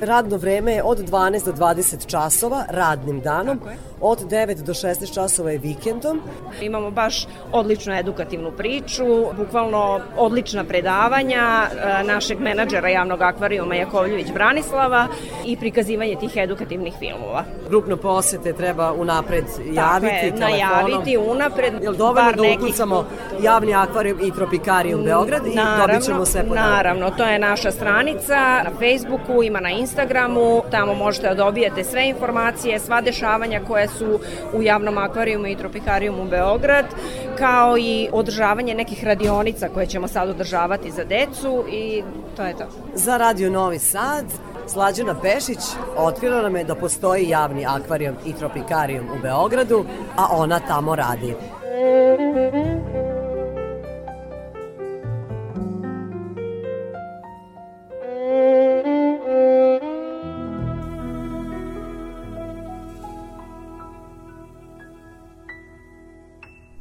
Radno vreme je od 12 do 20 časova radnim danom, od 9 do 16 časova je vikendom. Imamo baš odličnu edukativnu priču, bukvalno odlična predavanja e, našeg menadžera javnog akvarijuma Jakovljević Branislava i prikazivanje tih edukativnih filmova. Grupno posete treba unapred javiti Tako je, telefonom. najaviti unapred, Jel dovoljno da nekih- ukucamo javni akvarijum i tropikarijum Beograd i dobit ćemo sve podatke? Naravno, to je naša stranica na Facebooku, ima na Instagramu, tamo možete da dobijete sve informacije, sva dešavanja koje su u javnom akvarijumu i tropikarijumu Beograd, kao i održavanje nekih radionica koje ćemo sad održavati za decu i to je to. Za Radio Novi Sad, Slađana Pešić otkrila nam je da postoji javni akvarijum i tropikarijum u Beogradu, a ona tamo radi.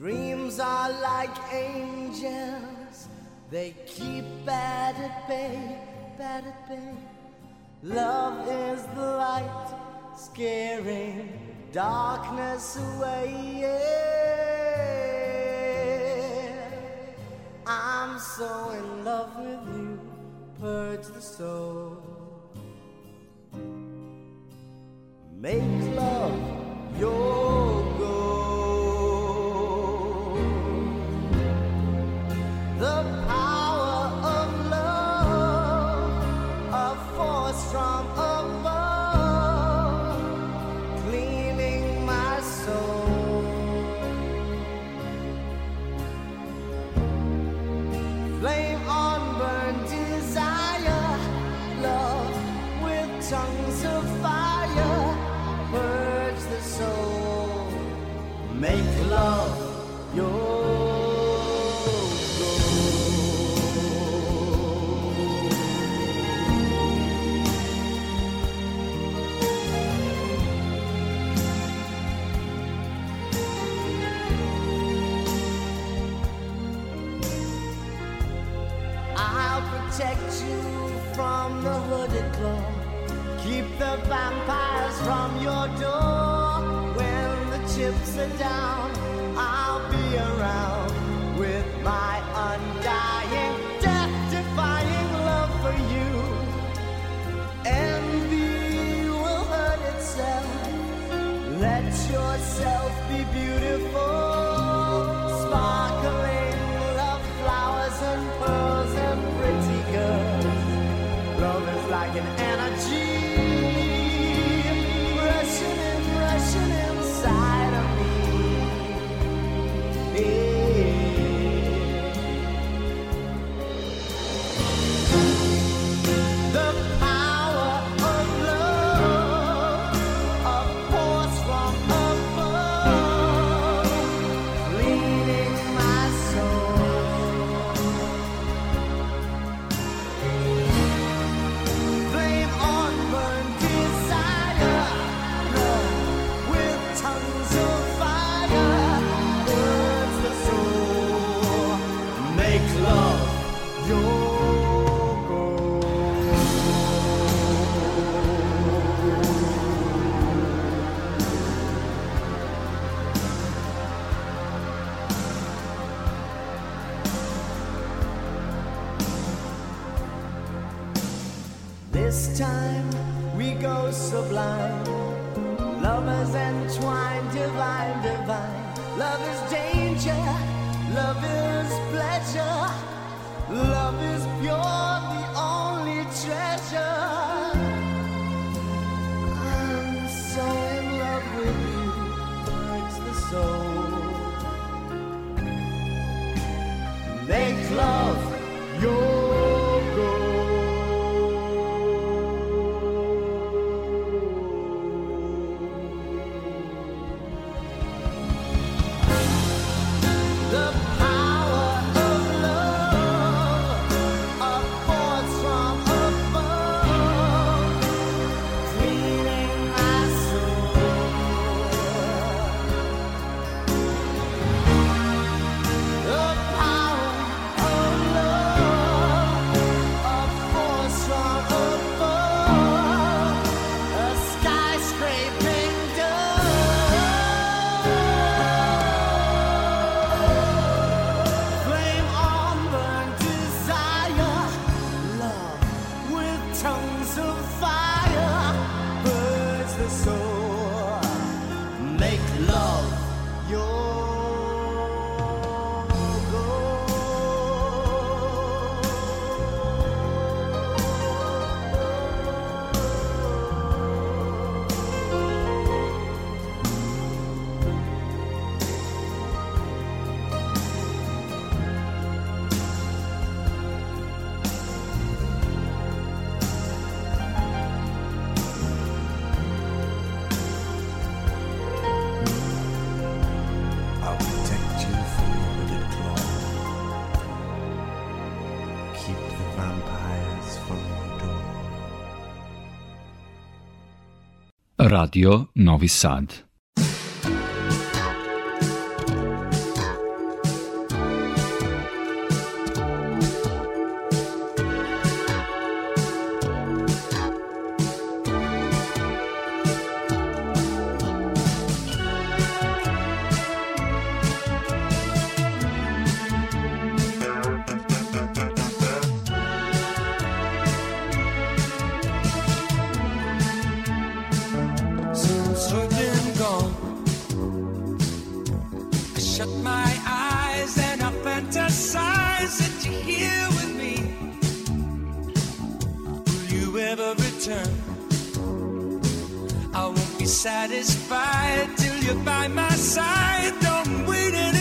Dreams are like angels, they keep bad at bay, bad at bay. Love is the light, scaring darkness away. Yeah. I'm so in love with you, purge the soul. Make love your the vampires from your door. When the chips are down, I'll be around with my undying, death defying love for you. Envy will hurt itself. Let yourself be beautiful. Radio Novi Sad. shut my eyes and I fantasize that you're here with me. Will you ever return? I won't be satisfied till you're by my side. Don't wait anymore.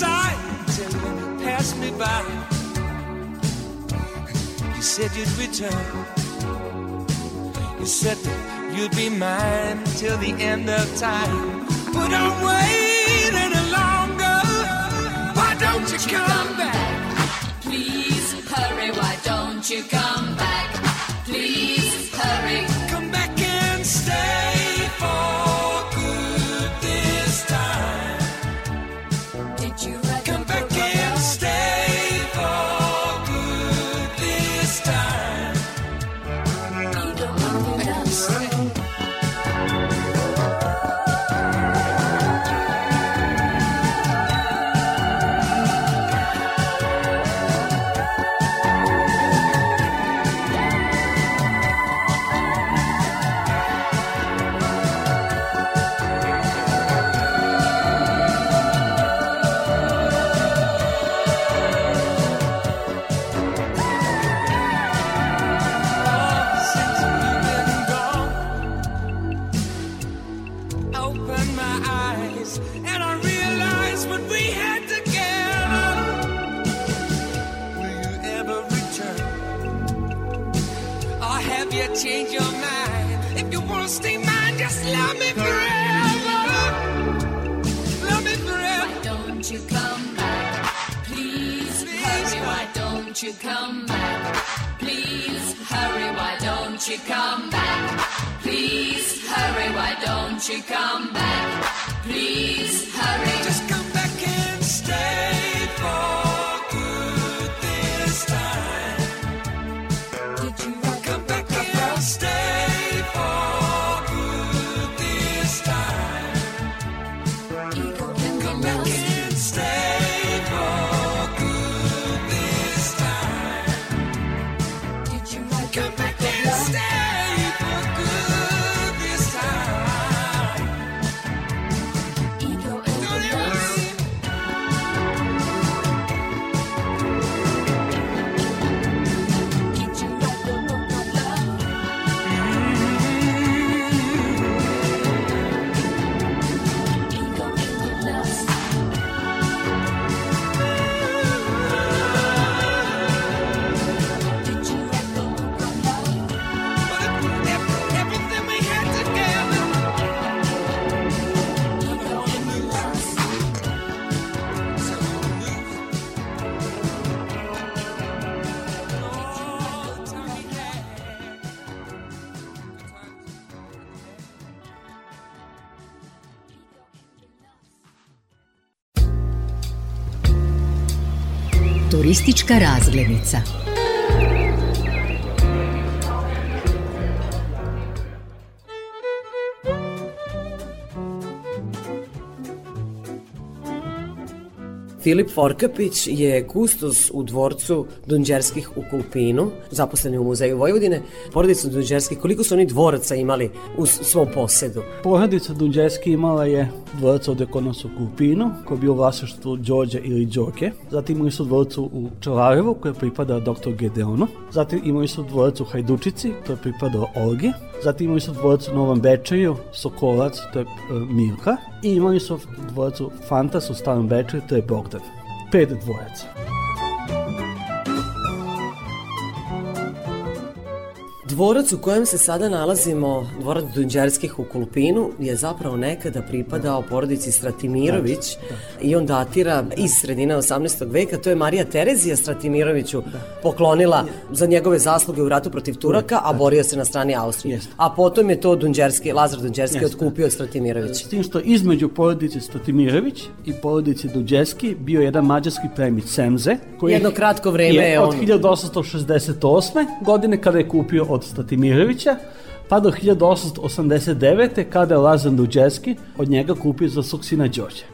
sight and you passed me by, you said you'd return. You said you'd be mine till the end of time. But I'm waiting longer. Why don't you come back? Please hurry, why don't you come back? Please hurry. You come back? Please hurry, why don't you come back? Please hurry. Turistička razglednica. Filip Forkapić je kustos u dvorcu Dunđerskih u Kulpinu, zaposleni u Muzeju Vojvodine. Porodica Dunđerskih, koliko su oni dvoraca imali u svom posedu? Porodica Dunđerski imala je dvorac ovde kod nas u Kupinu, koji je bio u vlasništvu Đorđe ili Đoke. Zatim imali su dvorac u Čelarevu, koji je pripadao dr. Gedeonu. Zatim imali su dvorac u Hajdučici, to je pripadao Olgi. Zatim imali su dvorac u Novom Bečeju, Sokolac, to je e, Milka. I imali su dvorac u Fantas u Starom Bečeju, to je Bogdan. Pet dvoraca. Dvorac u kojem se sada nalazimo, dvorac Dunđerskih u Kulpinu, je zapravo nekada pripadao porodici Stratimirović i on datira iz sredine 18. veka. To je Marija Terezija Stratimiroviću poklonila za njegove zasluge u ratu protiv Turaka, a borio se na strani Austrije. A potom je to Dunđerski, Lazar Dunđerski Jeste. otkupio od Stratimirovića. S tim što između porodice Stratimirović i porodice Duđeski bio jedan mađarski premić Semze. Koji Jedno kratko vreme je od on- 1868. godine kada je kupio od Stratimirovića pa do 1889. kada je Lazar Duđeski od njega kupio za svog sina Đorđe.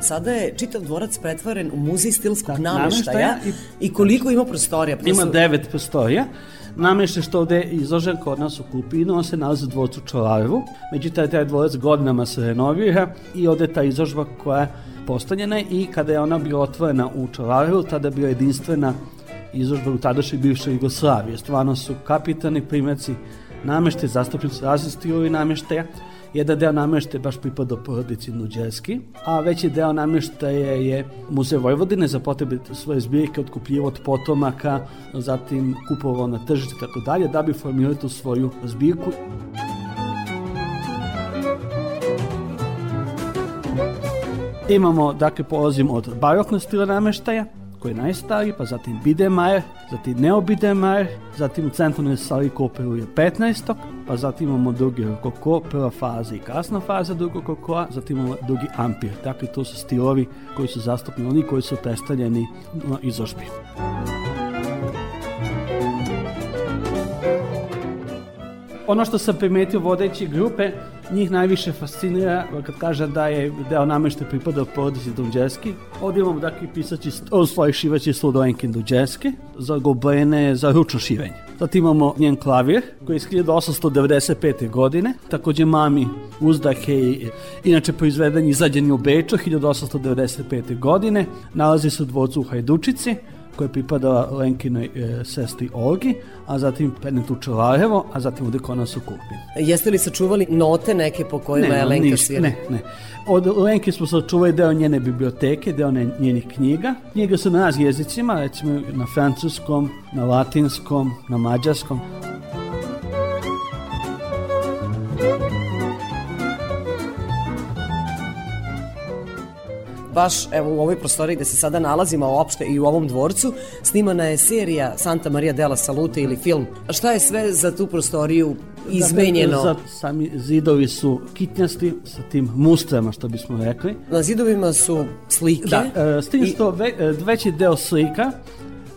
Sada je čitav dvorac pretvoren u muzej stilskog nameštaja nameštaja i koliko ima prostorija. Pa Ima devet prostorija. Nameštaj što ovde je izložen kod nas u Kupinu, on se nalazi u dvorcu Čolarevu. Međutim, taj dvorac godinama se renovira i ovde je ta izložba koja je postavljena i kada je ona bila otvorena u Čolarevu, tada je bila jedinstvena izložba u tadašnjoj bivšoj Jugoslaviji. Stvarno su kapitalni primjerci nameštaj, zastupnici različiti stilovi nameštaja Jedan deo nameštaja baš pripada porodici Nuđerski, a veći deo nameštaja je Muzej Vojvodine za potrebe svoje zbirke otkupljivo od potomaka, zatim kupovao na tržište i tako dalje, da bi formirali tu svoju zbirku. Imamo, dakle, polazimo od baroknog stila nameštaja, koji je najstariji, pa zatim Biedermeier, zatim Neo Biedermeier, zatim u centralnoj sali kooperuje 15. pa zatim imamo drugi rokoko, prva faza i kasna faza drugog rokokoa, zatim imamo drugi ampir. Dakle, to su stilovi koji su zastupni, oni koji su predstavljeni na izložbi. Ono što sam primetio vodeći grupe, njih najviše fascinira kad kaže da je deo namešta pripada porodici Dunđerski. Ovdje imamo dakle pisaći, u stvari šivaći sludojenke Dunđerski, za goblene, za ručno šivenje. Zatim imamo njen klavir, koji je iz 1895. godine, takođe mami uzdahe i inače proizveden i izađen je u Beču 1895. godine, nalazi se u dvorcu u Hajdučici, koja je pripadala Lenkinoj e, sestri Olgi, a zatim Penetu Čelarevo, a zatim u Dekonasu Kupin. Jeste li sačuvali note neke po kojima je Lenka ništa, svira? Ne, ne. Od Lenke smo sačuvali deo njene biblioteke, deo ne- njenih knjiga. Knjige su na raz jezicima, recimo na francuskom, na latinskom, na mađarskom. Baš evo u ovoj prostoriji gde se sada nalazimo uopšte i u ovom dvorcu snimana je serija Santa Maria della Salute ili film. Šta je sve za tu prostoriju izmenjeno? Dakle, za, sami zidovi su kitnjasti sa tim mustrama, što bismo rekli. Na zidovima su slike. Da, e, s tim što ve, e, veći deo slika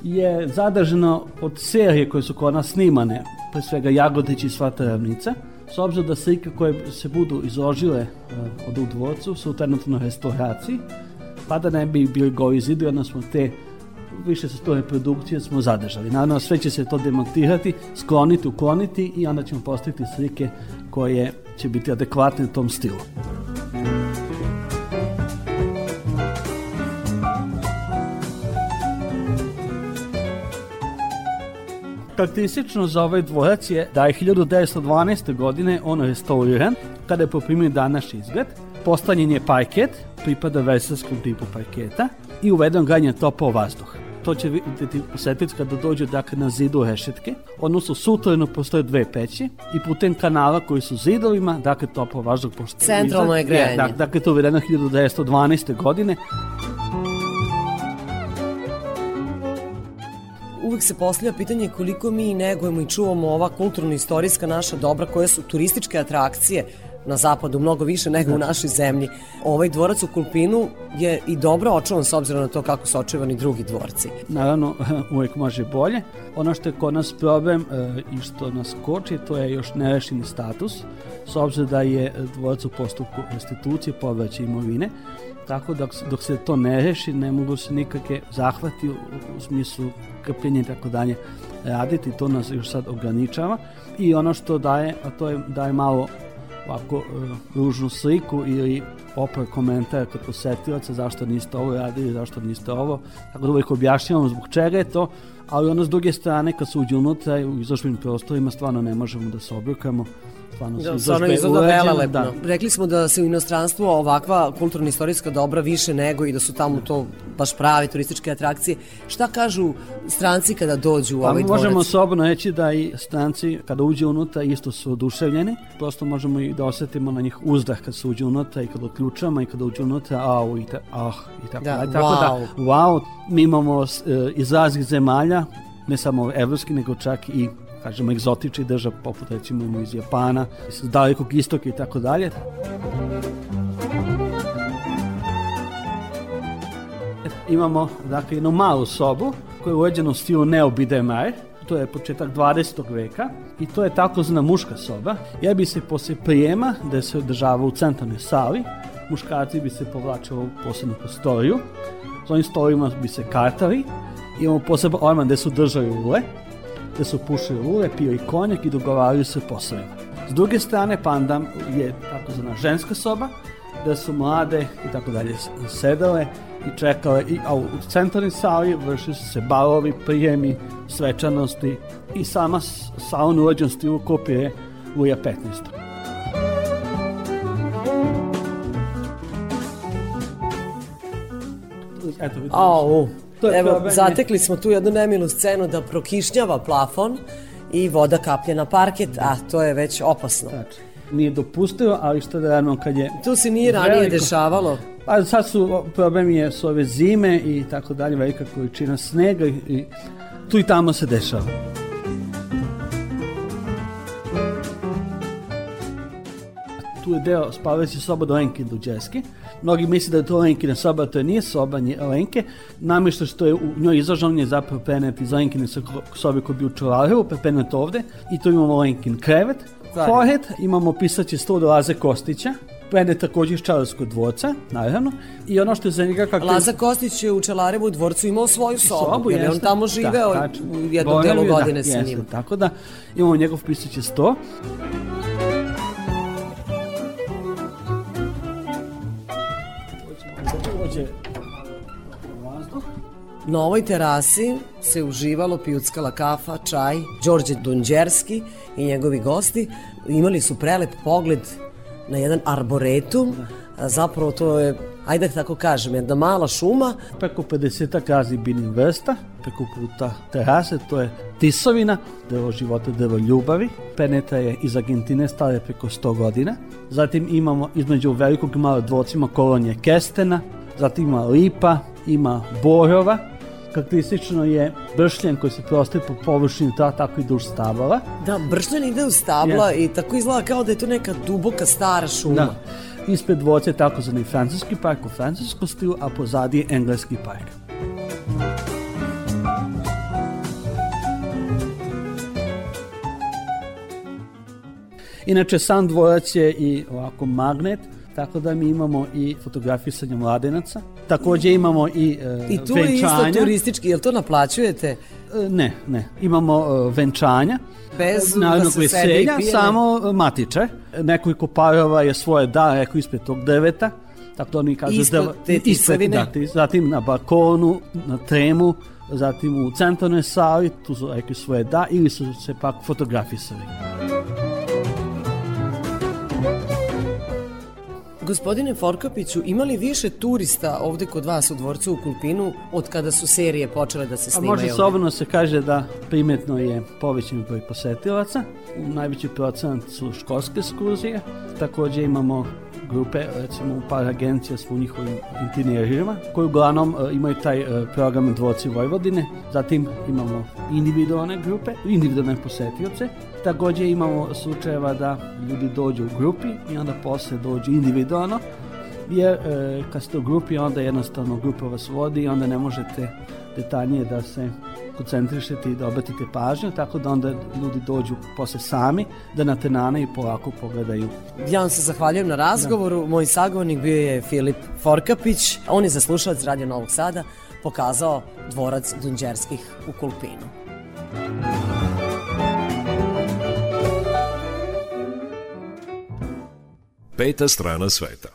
je zadržano od serije koje su kod nas snimane, pre svega Jagodić i Svata ravnica, s obzirom da slike koje se budu izložile e, od u dvorcu su trenutno restauraciji, pa da ne bi bili govi zidovi, onda smo te više sa to reprodukcije smo zadržali. Naravno, sve će se to demontirati, skloniti, ukloniti i onda ćemo postaviti slike koje će biti adekvatne tom stilu. Karakteristično za ovaj dvorac je da je 1912. godine on restauriran, kada je poprimio današnji izgled. Postavljen je parket, pripada versarskom tipu parketa i uveden ganje topao vazduh. To će vidjeti posjetiti kada dođe dakle, na zidu rešetke, odnosno sutreno postoje dve peći i putem kanala koji su zidovima, dakle topao vazduh pošto Centralno je grejanje. Dak- dakle, to je uvedeno 1912. godine. Uvijek se postavlja pitanje koliko mi negujemo i čuvamo ova kulturno-istorijska naša dobra koje su turističke atrakcije na zapadu mnogo više nego u našoj zemlji. Ovaj dvorac u Kulpinu je i dobro očuvan s obzirom na to kako su očuvani drugi dvorci. Naravno, uvek može bolje. Ono što je kod nas problem e, i što nas koči, to je još nerešeni status, s obzirom da je dvorac u postupku restitucije povraća imovine, tako da dok se to ne reši, ne mogu se nikakve zahvati u, u smislu krpljenja i tako dalje raditi, to nas još sad ograničava i ono što daje, a to je daje malo ovako e, ružnu sliku ili opar komentar kod posetilaca zašto niste ovo radili, zašto niste ovo. Tako da uvijek objašnjavamo zbog čega je to, ali ono s druge strane kad se uđe unutra u izložbenim prostorima stvarno ne možemo da se obrukamo. Stvarno su Da, stvarno izložbe izgleda uređene, da. Rekli smo da se u inostranstvu ovakva kulturno-istorijska dobra više nego i da su tamo to baš prave turističke atrakcije. Šta kažu stranci kada dođu u Pa ovaj dvorac? možemo slobodno reći da i stranci kada uđe unutra isto su oduševljeni. Prosto možemo i da osetimo na njih uzdah kad se uđe unutra i kad odključamo i kad uđe unutra au i ta, ah i tako Da, dalje. Tako wow. da, wow, mi imamo e, iz raznih zemalja, ne samo evropski, nego čak i kažemo egzotični država, poput recimo iz Japana, iz dalekog istoka i tako dalje. Imamo dakle jednu malu sobu koja je uređena u stilu Neo to je početak 20. veka i to je takozvana muška soba. Ja bi se posle prijema, da se održava u centralnoj sali, muškarci bi se povlačili u posebnu prostoriju, s ovim stolovima bi se kartali, imamo poseban orman gde su držali ule, te su pušio lule, pio i konjak i dogovaraju se poslovima. S druge strane, pandam je takozvana ženska soba, gde su mlade i tako dalje sedale i čekale, i, a u centralnoj sali vrši se balovi, prijemi, svečanosti i sama salon urađen stilu kopije Luja 15. Eto, vidimo. A, je evo, problem, zatekli smo tu jednu nemilu scenu da prokišnjava plafon i voda kaplje na parket, a to je već opasno. Nije dopustivo, ali što da radimo kad je... Tu se nije ranije veliko- dešavalo. Pa sad su, problem je su ove zime i tako dalje, velika količina snega i, i tu i tamo se dešava. Tu je deo spavajući soba do Lenke Duđeski. Mnogi misle da je to Lenkina soba, to je nije soba nje- Lenke. Namješta što je u njoj izložen je zapravo prenet iz Lenkine so- sobe koji bi u Čuvarevu, prenet ovde. I tu imamo Lenkin krevet, forehead, imamo pisaći sto do Laze Kostića, prenet također iz Čarskog dvorca, naravno. I ono što je za njega kako... Laza Kostić je u Čelarevu dvorcu imao svoju sobu, jer je on tamo živeo Da, u jednom delu da, godine sa jeste. njim. Tako da imamo njegov pisaći sto. Dođe Na ovoj terasi se uživalo, pijuckala kafa, čaj, Đorđe Dunđerski i njegovi gosti imali su prelep pogled na jedan arboretum, zapravo to je, ajde da tako kažem, jedna mala šuma. Preko 50 razni biljnih vrsta, preko puta terase, to je tisovina, drvo života, drvo ljubavi. Peneta je iz Argentine, stara je preko 100 godina. Zatim imamo između velikog i malog dvorcima kolonije kestena, zatim ima lipa, ima borova, Karakteristično je bršljen koji se prostaje po površini ta, tako i duž stabala. Da, bršljan ide u stabla Jeste. i tako izgleda kao da je to neka duboka stara šuma. Da. Ispred dvorca je takozvani francuski park u francuskom stilu, a pozadi je engleski park. Inače, sam dvorac je i ovako magnet, tako da mi imamo i fotografisanje mladenaca. Također imamo i e, I tu je isto venčanja. turistički, jel to naplaćujete? E, Ne, ne. Imamo e, venčanja. Bez Narodnog da i veselja, samo e, matiče. Nekoliko parova je svoje da, rekao ispred tog drveta. Tako da oni kažu Ispod da, te tisovine? da, ti- zatim na balkonu, na tremu, zatim u centralnoj sali, tu su rekli svoje da, ili su se pak fotografisali. Gospodine Forkapiću, ima li više turista ovde kod vas u dvorcu u Kulpinu od kada su serije počele da se A snimaju? može ovde? slobodno se kaže da primetno je povećan broj posetilaca. Najveći procent su školske ekskurzije. Također imamo grupe, recimo par agencija s u njihovim interijerima, koji uglavnom e, imaju taj e, program Dvorci Vojvodine. Zatim imamo individualne grupe, individualne posetioce. Također imamo slučajeva da ljudi dođu u grupi i onda posle dođu individualno jer e, kad ste u grupi onda jednostavno grupa vas vodi i onda ne možete detaljnije da se koncentrišete i da obratite pažnju, tako da onda ljudi dođu posle sami da na tenane i polako pogledaju. Ja vam se zahvaljujem na razgovoru. Moj sagovornik bio je Filip Forkapić. On je za slušalac Radio Novog Sada pokazao dvorac Dunđerskih u Kulpinu. Peta strana sveta.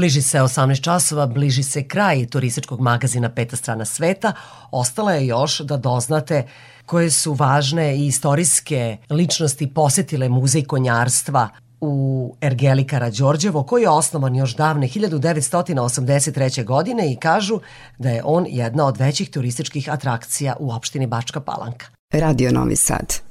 Bliži se 18 časova, bliži se kraj turističkog magazina Peta strana sveta. Ostala je još da doznate koje su važne i istorijske ličnosti posetile muzej konjarstva u Ergeli Karađorđevo, koji je osnovan još davne 1983. godine i kažu da je on jedna od većih turističkih atrakcija u opštini Bačka Palanka. Radio Novi Sad.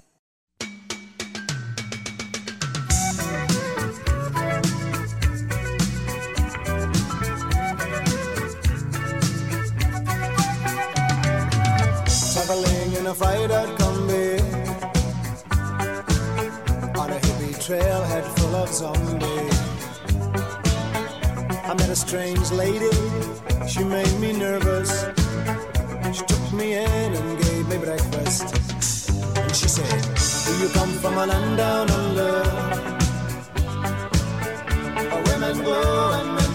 Of I met a strange lady, she made me nervous. She took me in and gave me breakfast. And she said, do you come from a land down under? Where women go and men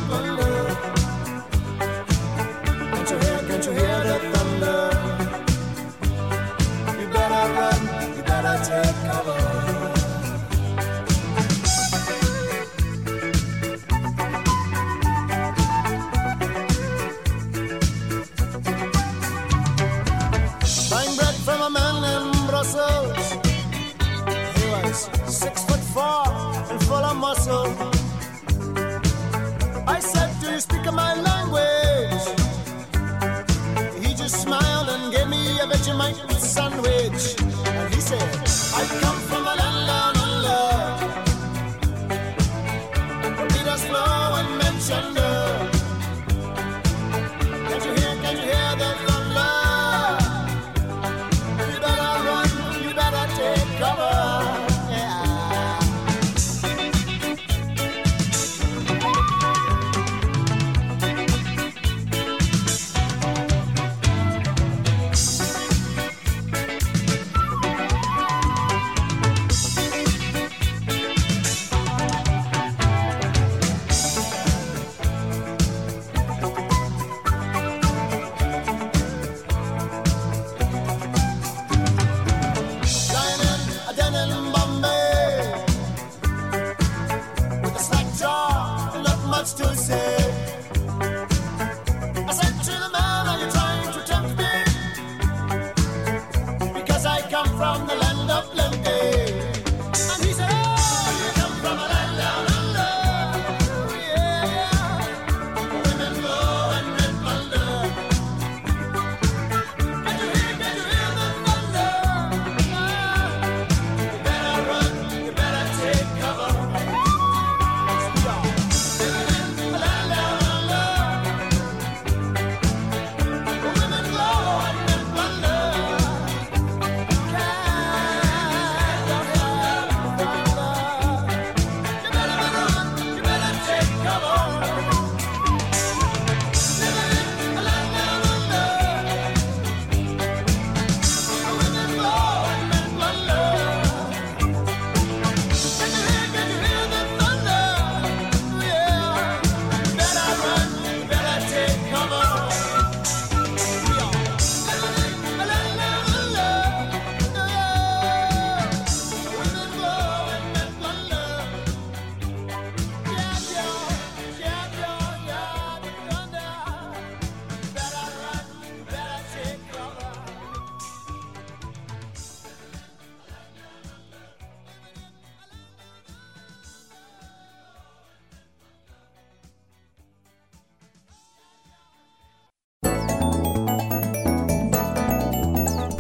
me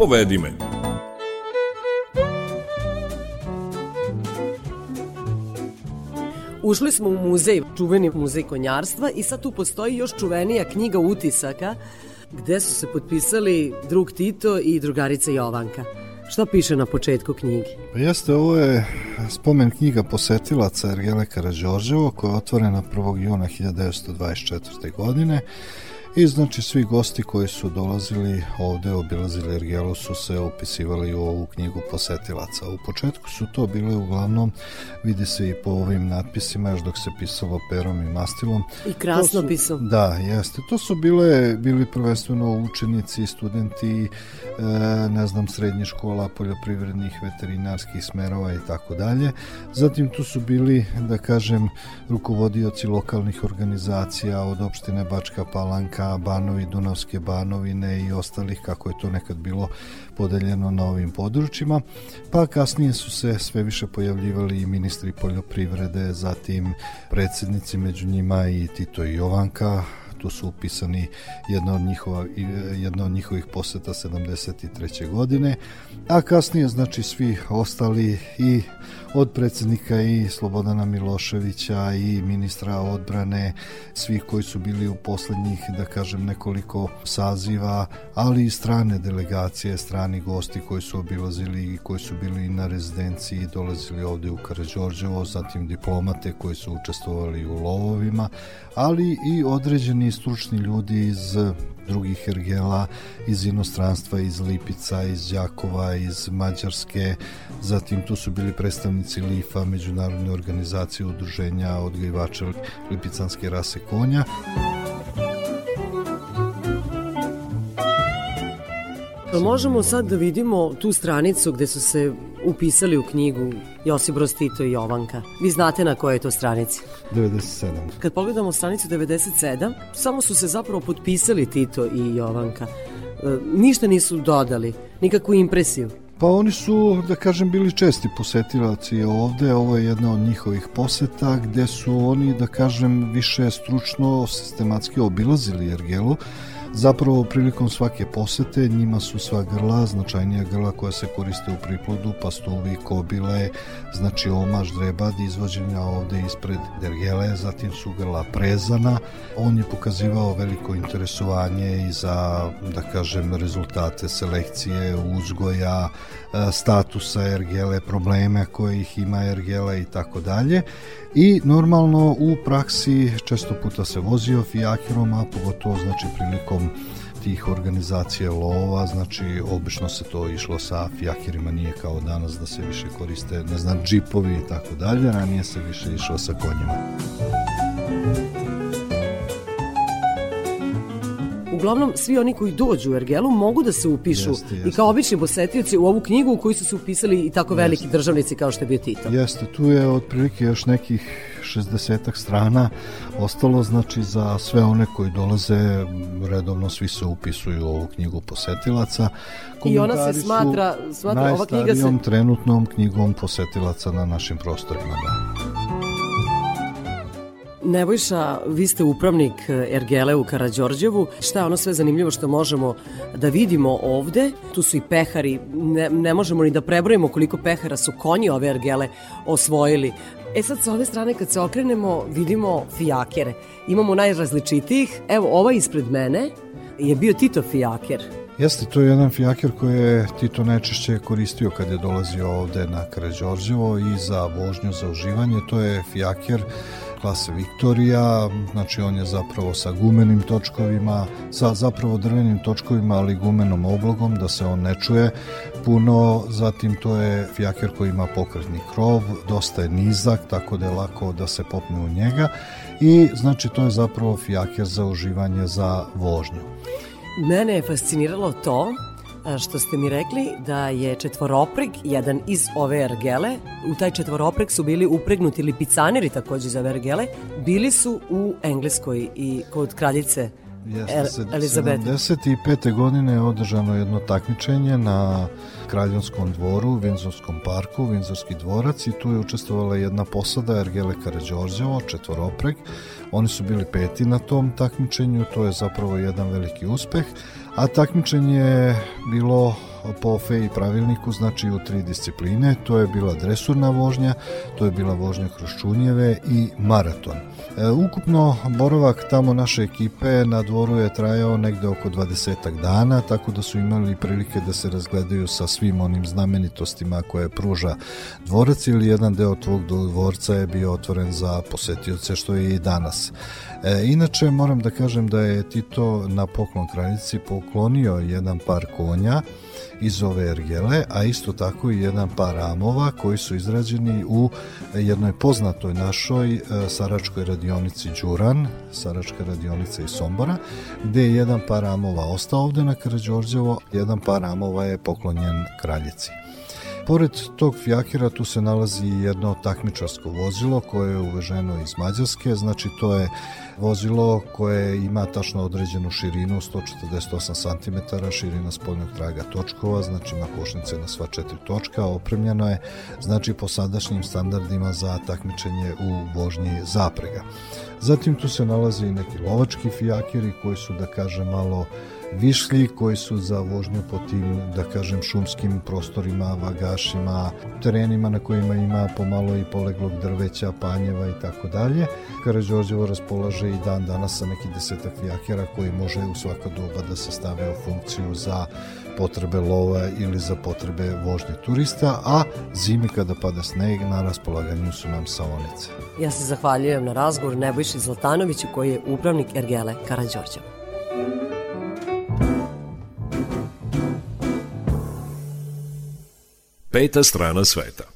Povedi me. Ušli smo u muzej, čuveni muzej konjarstva i sad tu postoji još čuvenija knjiga utisaka gde su se potpisali drug Tito i drugarica Jovanka. Šta piše na početku knjige? Pa jeste, ovo je spomen knjiga posetilaca Ergele Karađorđevo koja je otvorena 1. juna 1924. godine I znači svi gosti koji su dolazili ovde, obilazili Ergelu su se upisivali u ovu knjigu posetilaca. U početku su to bile uglavnom, vidi se i po ovim natpisima, još dok se pisalo perom i mastilom. I krasno su- pisom. Da, jeste. To su bile, bili prvenstveno učenici, studenti, e, ne znam, srednjih škola, poljoprivrednih, veterinarskih smerova i tako dalje. Zatim tu su bili, da kažem, rukovodioci lokalnih organizacija od opštine Bačka Palanka, Banovi, Dunavske Banovine i ostalih, kako je to nekad bilo podeljeno na ovim područjima. Pa kasnije su se sve više pojavljivali i ministri poljoprivrede, zatim predsjednici među njima i Tito i Jovanka, tu su upisani jedna od, njihova, jedna od njihovih poseta 73. godine, a kasnije znači svi ostali i od predsjednika i Slobodana Miloševića i ministra odbrane, svih koji su bili u poslednjih, da kažem, nekoliko saziva, ali i strane delegacije, strani gosti koji su obilazili i koji su bili na rezidenciji i dolazili ovde u Karađorđevo, zatim diplomate koji su učestvovali u lovovima, ali i određeni stručni ljudi iz drugih ergela, iz inostranstva, iz Lipica, iz Đakova, iz Mađarske, zatim tu su bili predstavnici LIFA, Međunarodne organizacije udruženja odgajivača lipicanske rase konja. Možemo sad da vidimo tu stranicu gde su se upisali u knjigu Josip Broz Tito i Jovanka? Vi znate na kojoj je to stranici? 97. Kad pogledamo stranicu 97, samo su se zapravo potpisali Tito i Jovanka. E, ništa nisu dodali, nikakvu impresiju. Pa oni su, da kažem, bili česti posetilaci ovde, ovo je jedna od njihovih poseta gde su oni, da kažem, više stručno, sistematski obilazili Ergelu, Zapravo, prilikom svake posete njima su sva grla, značajnija grla koja se koriste u priplodu, pastuvi, kobile, znači omaž, drebad, izvođenja ovde ispred dergele, zatim su grla prezana. On je pokazivao veliko interesovanje i za, da kažem, rezultate selekcije, uzgoja, e, statusa ergele, probleme koje ih ima ergela i tako dalje. I normalno u praksi često puta se vozio fijakirom, a pogotovo znači prilikom tih organizacija lova, znači obično se to išlo sa fijakirima, nije kao danas da se više koriste, ne znam, džipovi i tako dalje, ranije se više išlo sa konjima. Uglavnom, svi oni koji dođu u Ergelu mogu da se upišu Jeste, jeste. i kao obični posetioci u ovu knjigu u koju su se upisali i tako veliki Jeste. državnici kao što je bio Tito. Jeste, tu je otprilike još nekih 60 strana ostalo, znači za sve one koji dolaze, redovno svi se upisuju u ovu knjigu posetilaca. I ona se smatra- smatra- ova knjiga se- trenutnom knjigom posetilaca na našim prostorima, da. Nebojša, vi ste upravnik e, Ergele u Karađorđevu. Šta je ono sve zanimljivo što možemo da vidimo ovde? Tu su i pehari, ne, ne možemo ni da prebrojimo koliko pehara su konji ove Ergele osvojili. E sad sa ove strane kad se okrenemo vidimo fijakere. Imamo najrazličitijih. Evo ovaj ispred mene je bio Tito fijaker. Jeste, to je jedan fijaker koji je Tito najčešće koristio kad je dolazio ovde na Karađorđevo i za vožnju, za uživanje. To je fijaker klase Viktorija, znači on je zapravo sa gumenim točkovima, sa zapravo drvenim točkovima, ali gumenom oblogom, da se on ne čuje puno, zatim to je fijaker koji ima pokretni krov, dosta je nizak, tako da je lako da se popne u njega i znači to je zapravo fijaker za uživanje za vožnju. Mene je fasciniralo to što ste mi rekli da je četvoropreg, jedan iz ove ergele, u taj četvoropreg su bili upregnuti lipicaneri takođe za ove ergele, bili su u Engleskoj i kod kraljice Jeste, Er- se- Elizabete. 75. godine je održano jedno takmičenje na Kraljevskom dvoru, Vinzorskom parku, Vinzorski dvorac i tu je učestvovala jedna posada Ergele Karađorđevo, četvoropreg. Oni su bili peti na tom takmičenju, to je zapravo jedan veliki uspeh, a takmičenje je bilo po FEI pravilniku, znači u tri discipline, to je bila dresurna vožnja, to je bila vožnja kroz čunjeve i maraton. E, ukupno boravak tamo naše ekipe na dvoru je trajao negde oko 20 dana, tako da su imali prilike da se razgledaju sa svim onim znamenitostima koje pruža dvorac ili jedan deo tvog dvorca je bio otvoren za posetioce što je i danas. E, inače moram da kažem da je Tito na poklon kraljici poklonio jedan par konja iz ove ergele, a isto tako i jedan par ramova koji su izrađeni u jednoj poznatoj našoj e, saračkoj radionici Đuran, saračka radionica iz Sombora, gde je jedan par ramova ostao ovde na Karađorđevo, jedan par ramova je poklonjen kraljici. Pored tog fijakira tu se nalazi jedno takmičarsko vozilo koje je uveženo iz Mađarske, znači to je vozilo koje ima tačno određenu širinu 148 cm, širina spoljnog traga točkova, znači ima košnice na sva četiri točka, opremljeno je znači po sadašnjim standardima za takmičenje u vožnji zaprega. Zatim tu se nalaze i neki lovački fijakiri koji su da kažem malo višlji koji su za vožnju po tim, da kažem, šumskim prostorima, vagašima, terenima na kojima ima pomalo i poleglog drveća, panjeva i tako dalje. Karadžorđevo raspolaže i dan danas sa neki desetak fijakera koji može u svaka doba da se stave u funkciju za potrebe lova ili za potrebe vožnje turista, a zimi kada pada sneg na raspolaganju su nam saonice. Ja se zahvaljujem na razgovor Nebojši Zlatanoviću koji je upravnik Ergele Karadžorđeva. Peta strana sveta.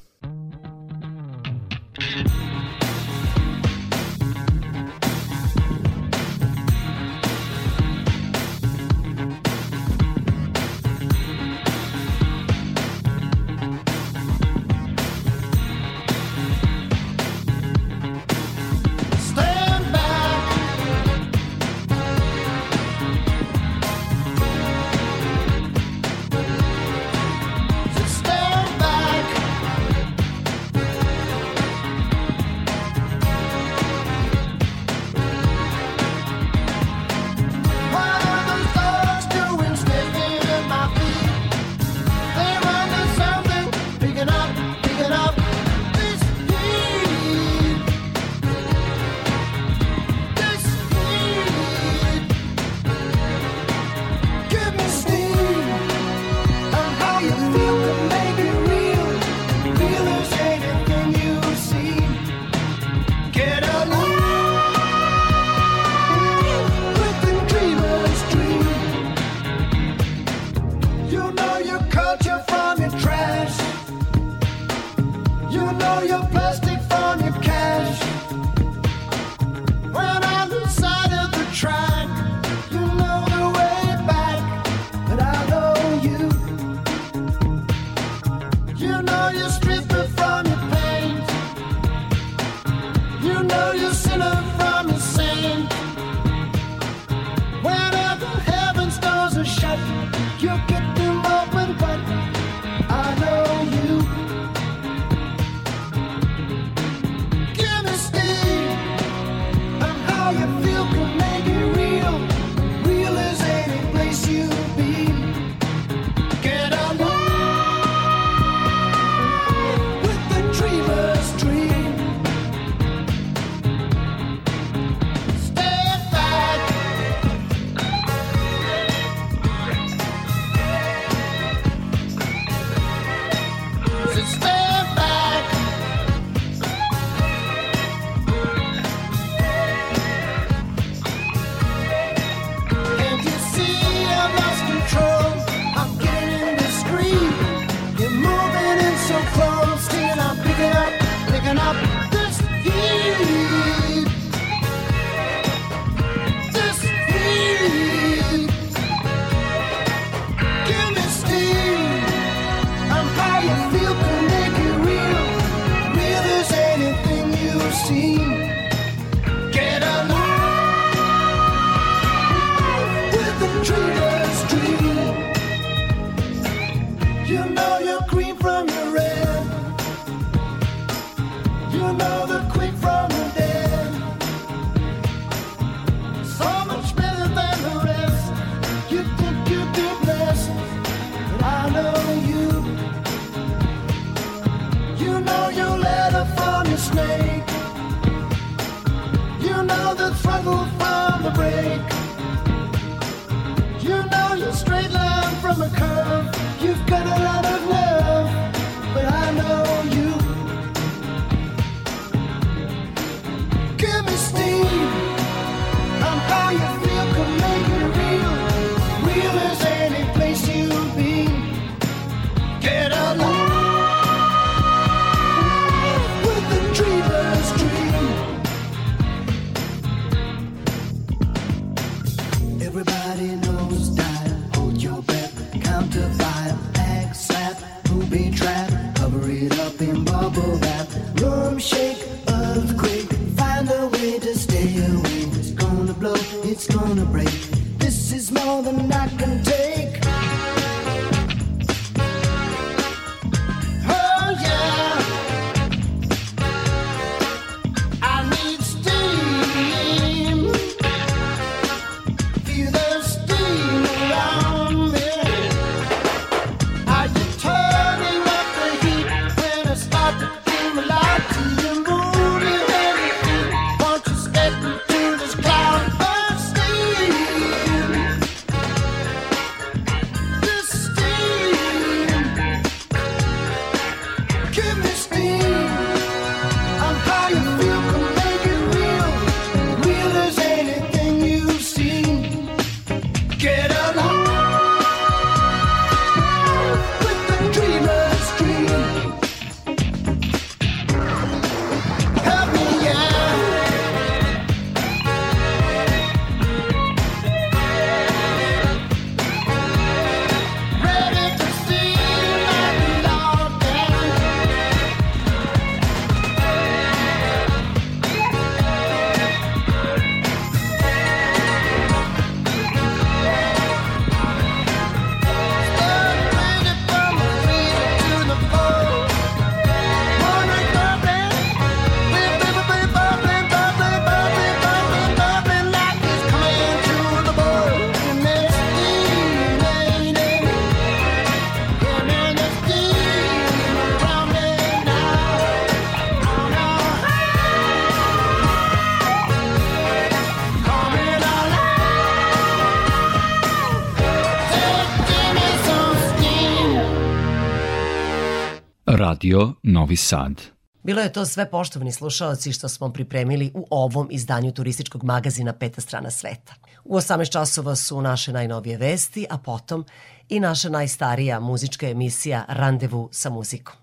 Radio Novi Sad. Bilo je to sve poštovani slušalci što smo pripremili u ovom izdanju turističkog magazina Peta strana sveta. U 18 časova su naše najnovije vesti, a potom i naša najstarija muzička emisija Randevu sa muzikom.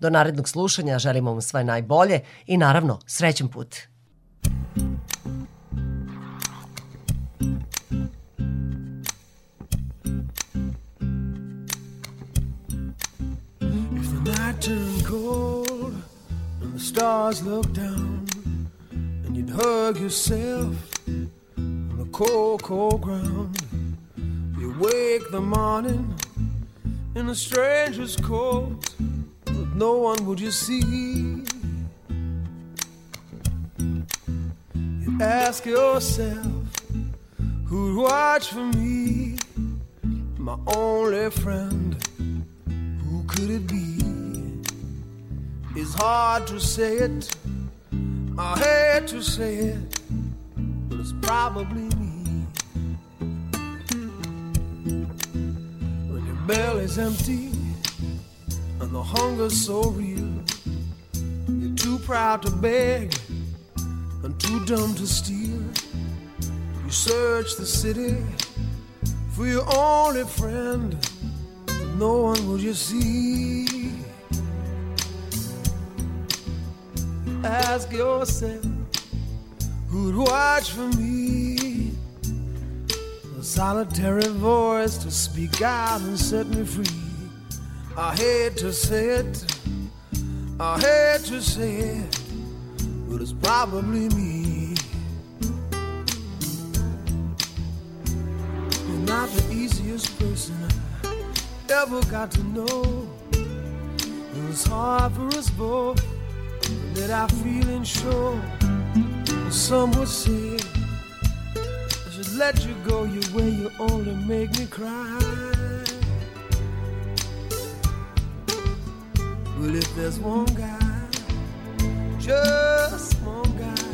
Do narednog slušanja želimo vam sve najbolje i naravno srećen put. Turned cold and the stars looked down, and you'd hug yourself on the cold, cold ground, you wake the morning in a stranger's coat, but no one would you see. You ask yourself, who'd watch for me, my only friend? Who could it be? It's hard to say it. I hate to say it, but it's probably me. When your belly's empty and the hunger's so real, you're too proud to beg and too dumb to steal. You search the city for your only friend no one will you see. Ask yourself who'd watch for me. A solitary voice to speak out and set me free. I hate to say it, I hate to say it, but it's probably me. You're not the easiest person I ever got to know. It was hard for us both that I feeling sure. Some would say I should let you go your way. You only make me cry. Well, if there's one guy, just one guy,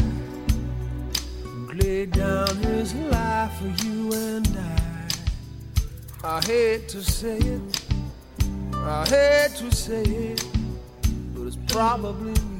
who laid down his life for you and I. I hate to say it, I hate to say it, but it's probably me.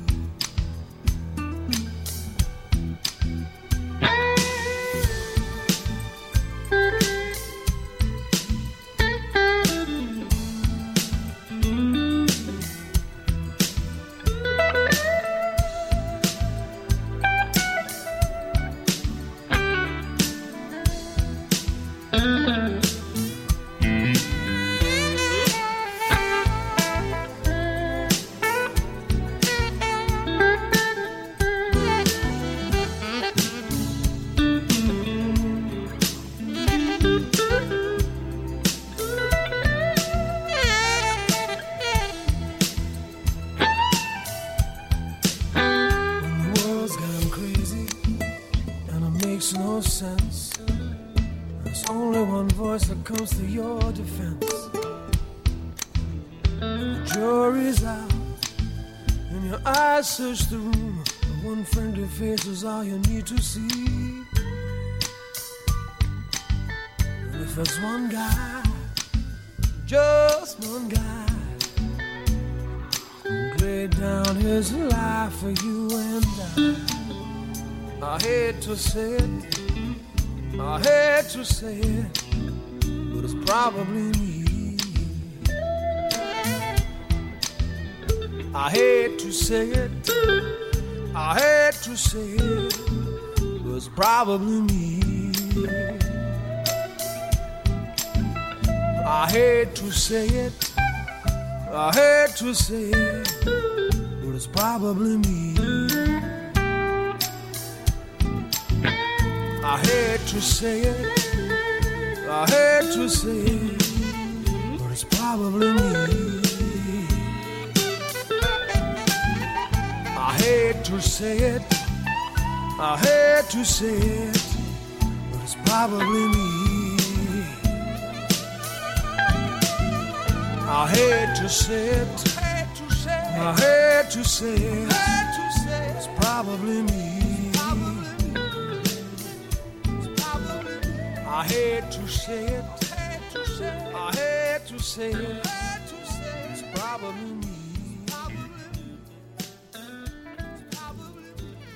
To say it, I hate to say it, but it's probably me. I hate to say it, I hate to say it, but it's probably me. I hate to say it, I hate to say it, but it's probably me. I hate to say it, I hate to say it, but it's probably me. I hate to say it, I hate to say it, but it's probably me. I hate to say it, I hate to say it, it's probably me. I hate to say it. I hate to say it. It's probably me.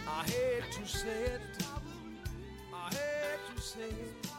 I hate to say it. I hate to say it.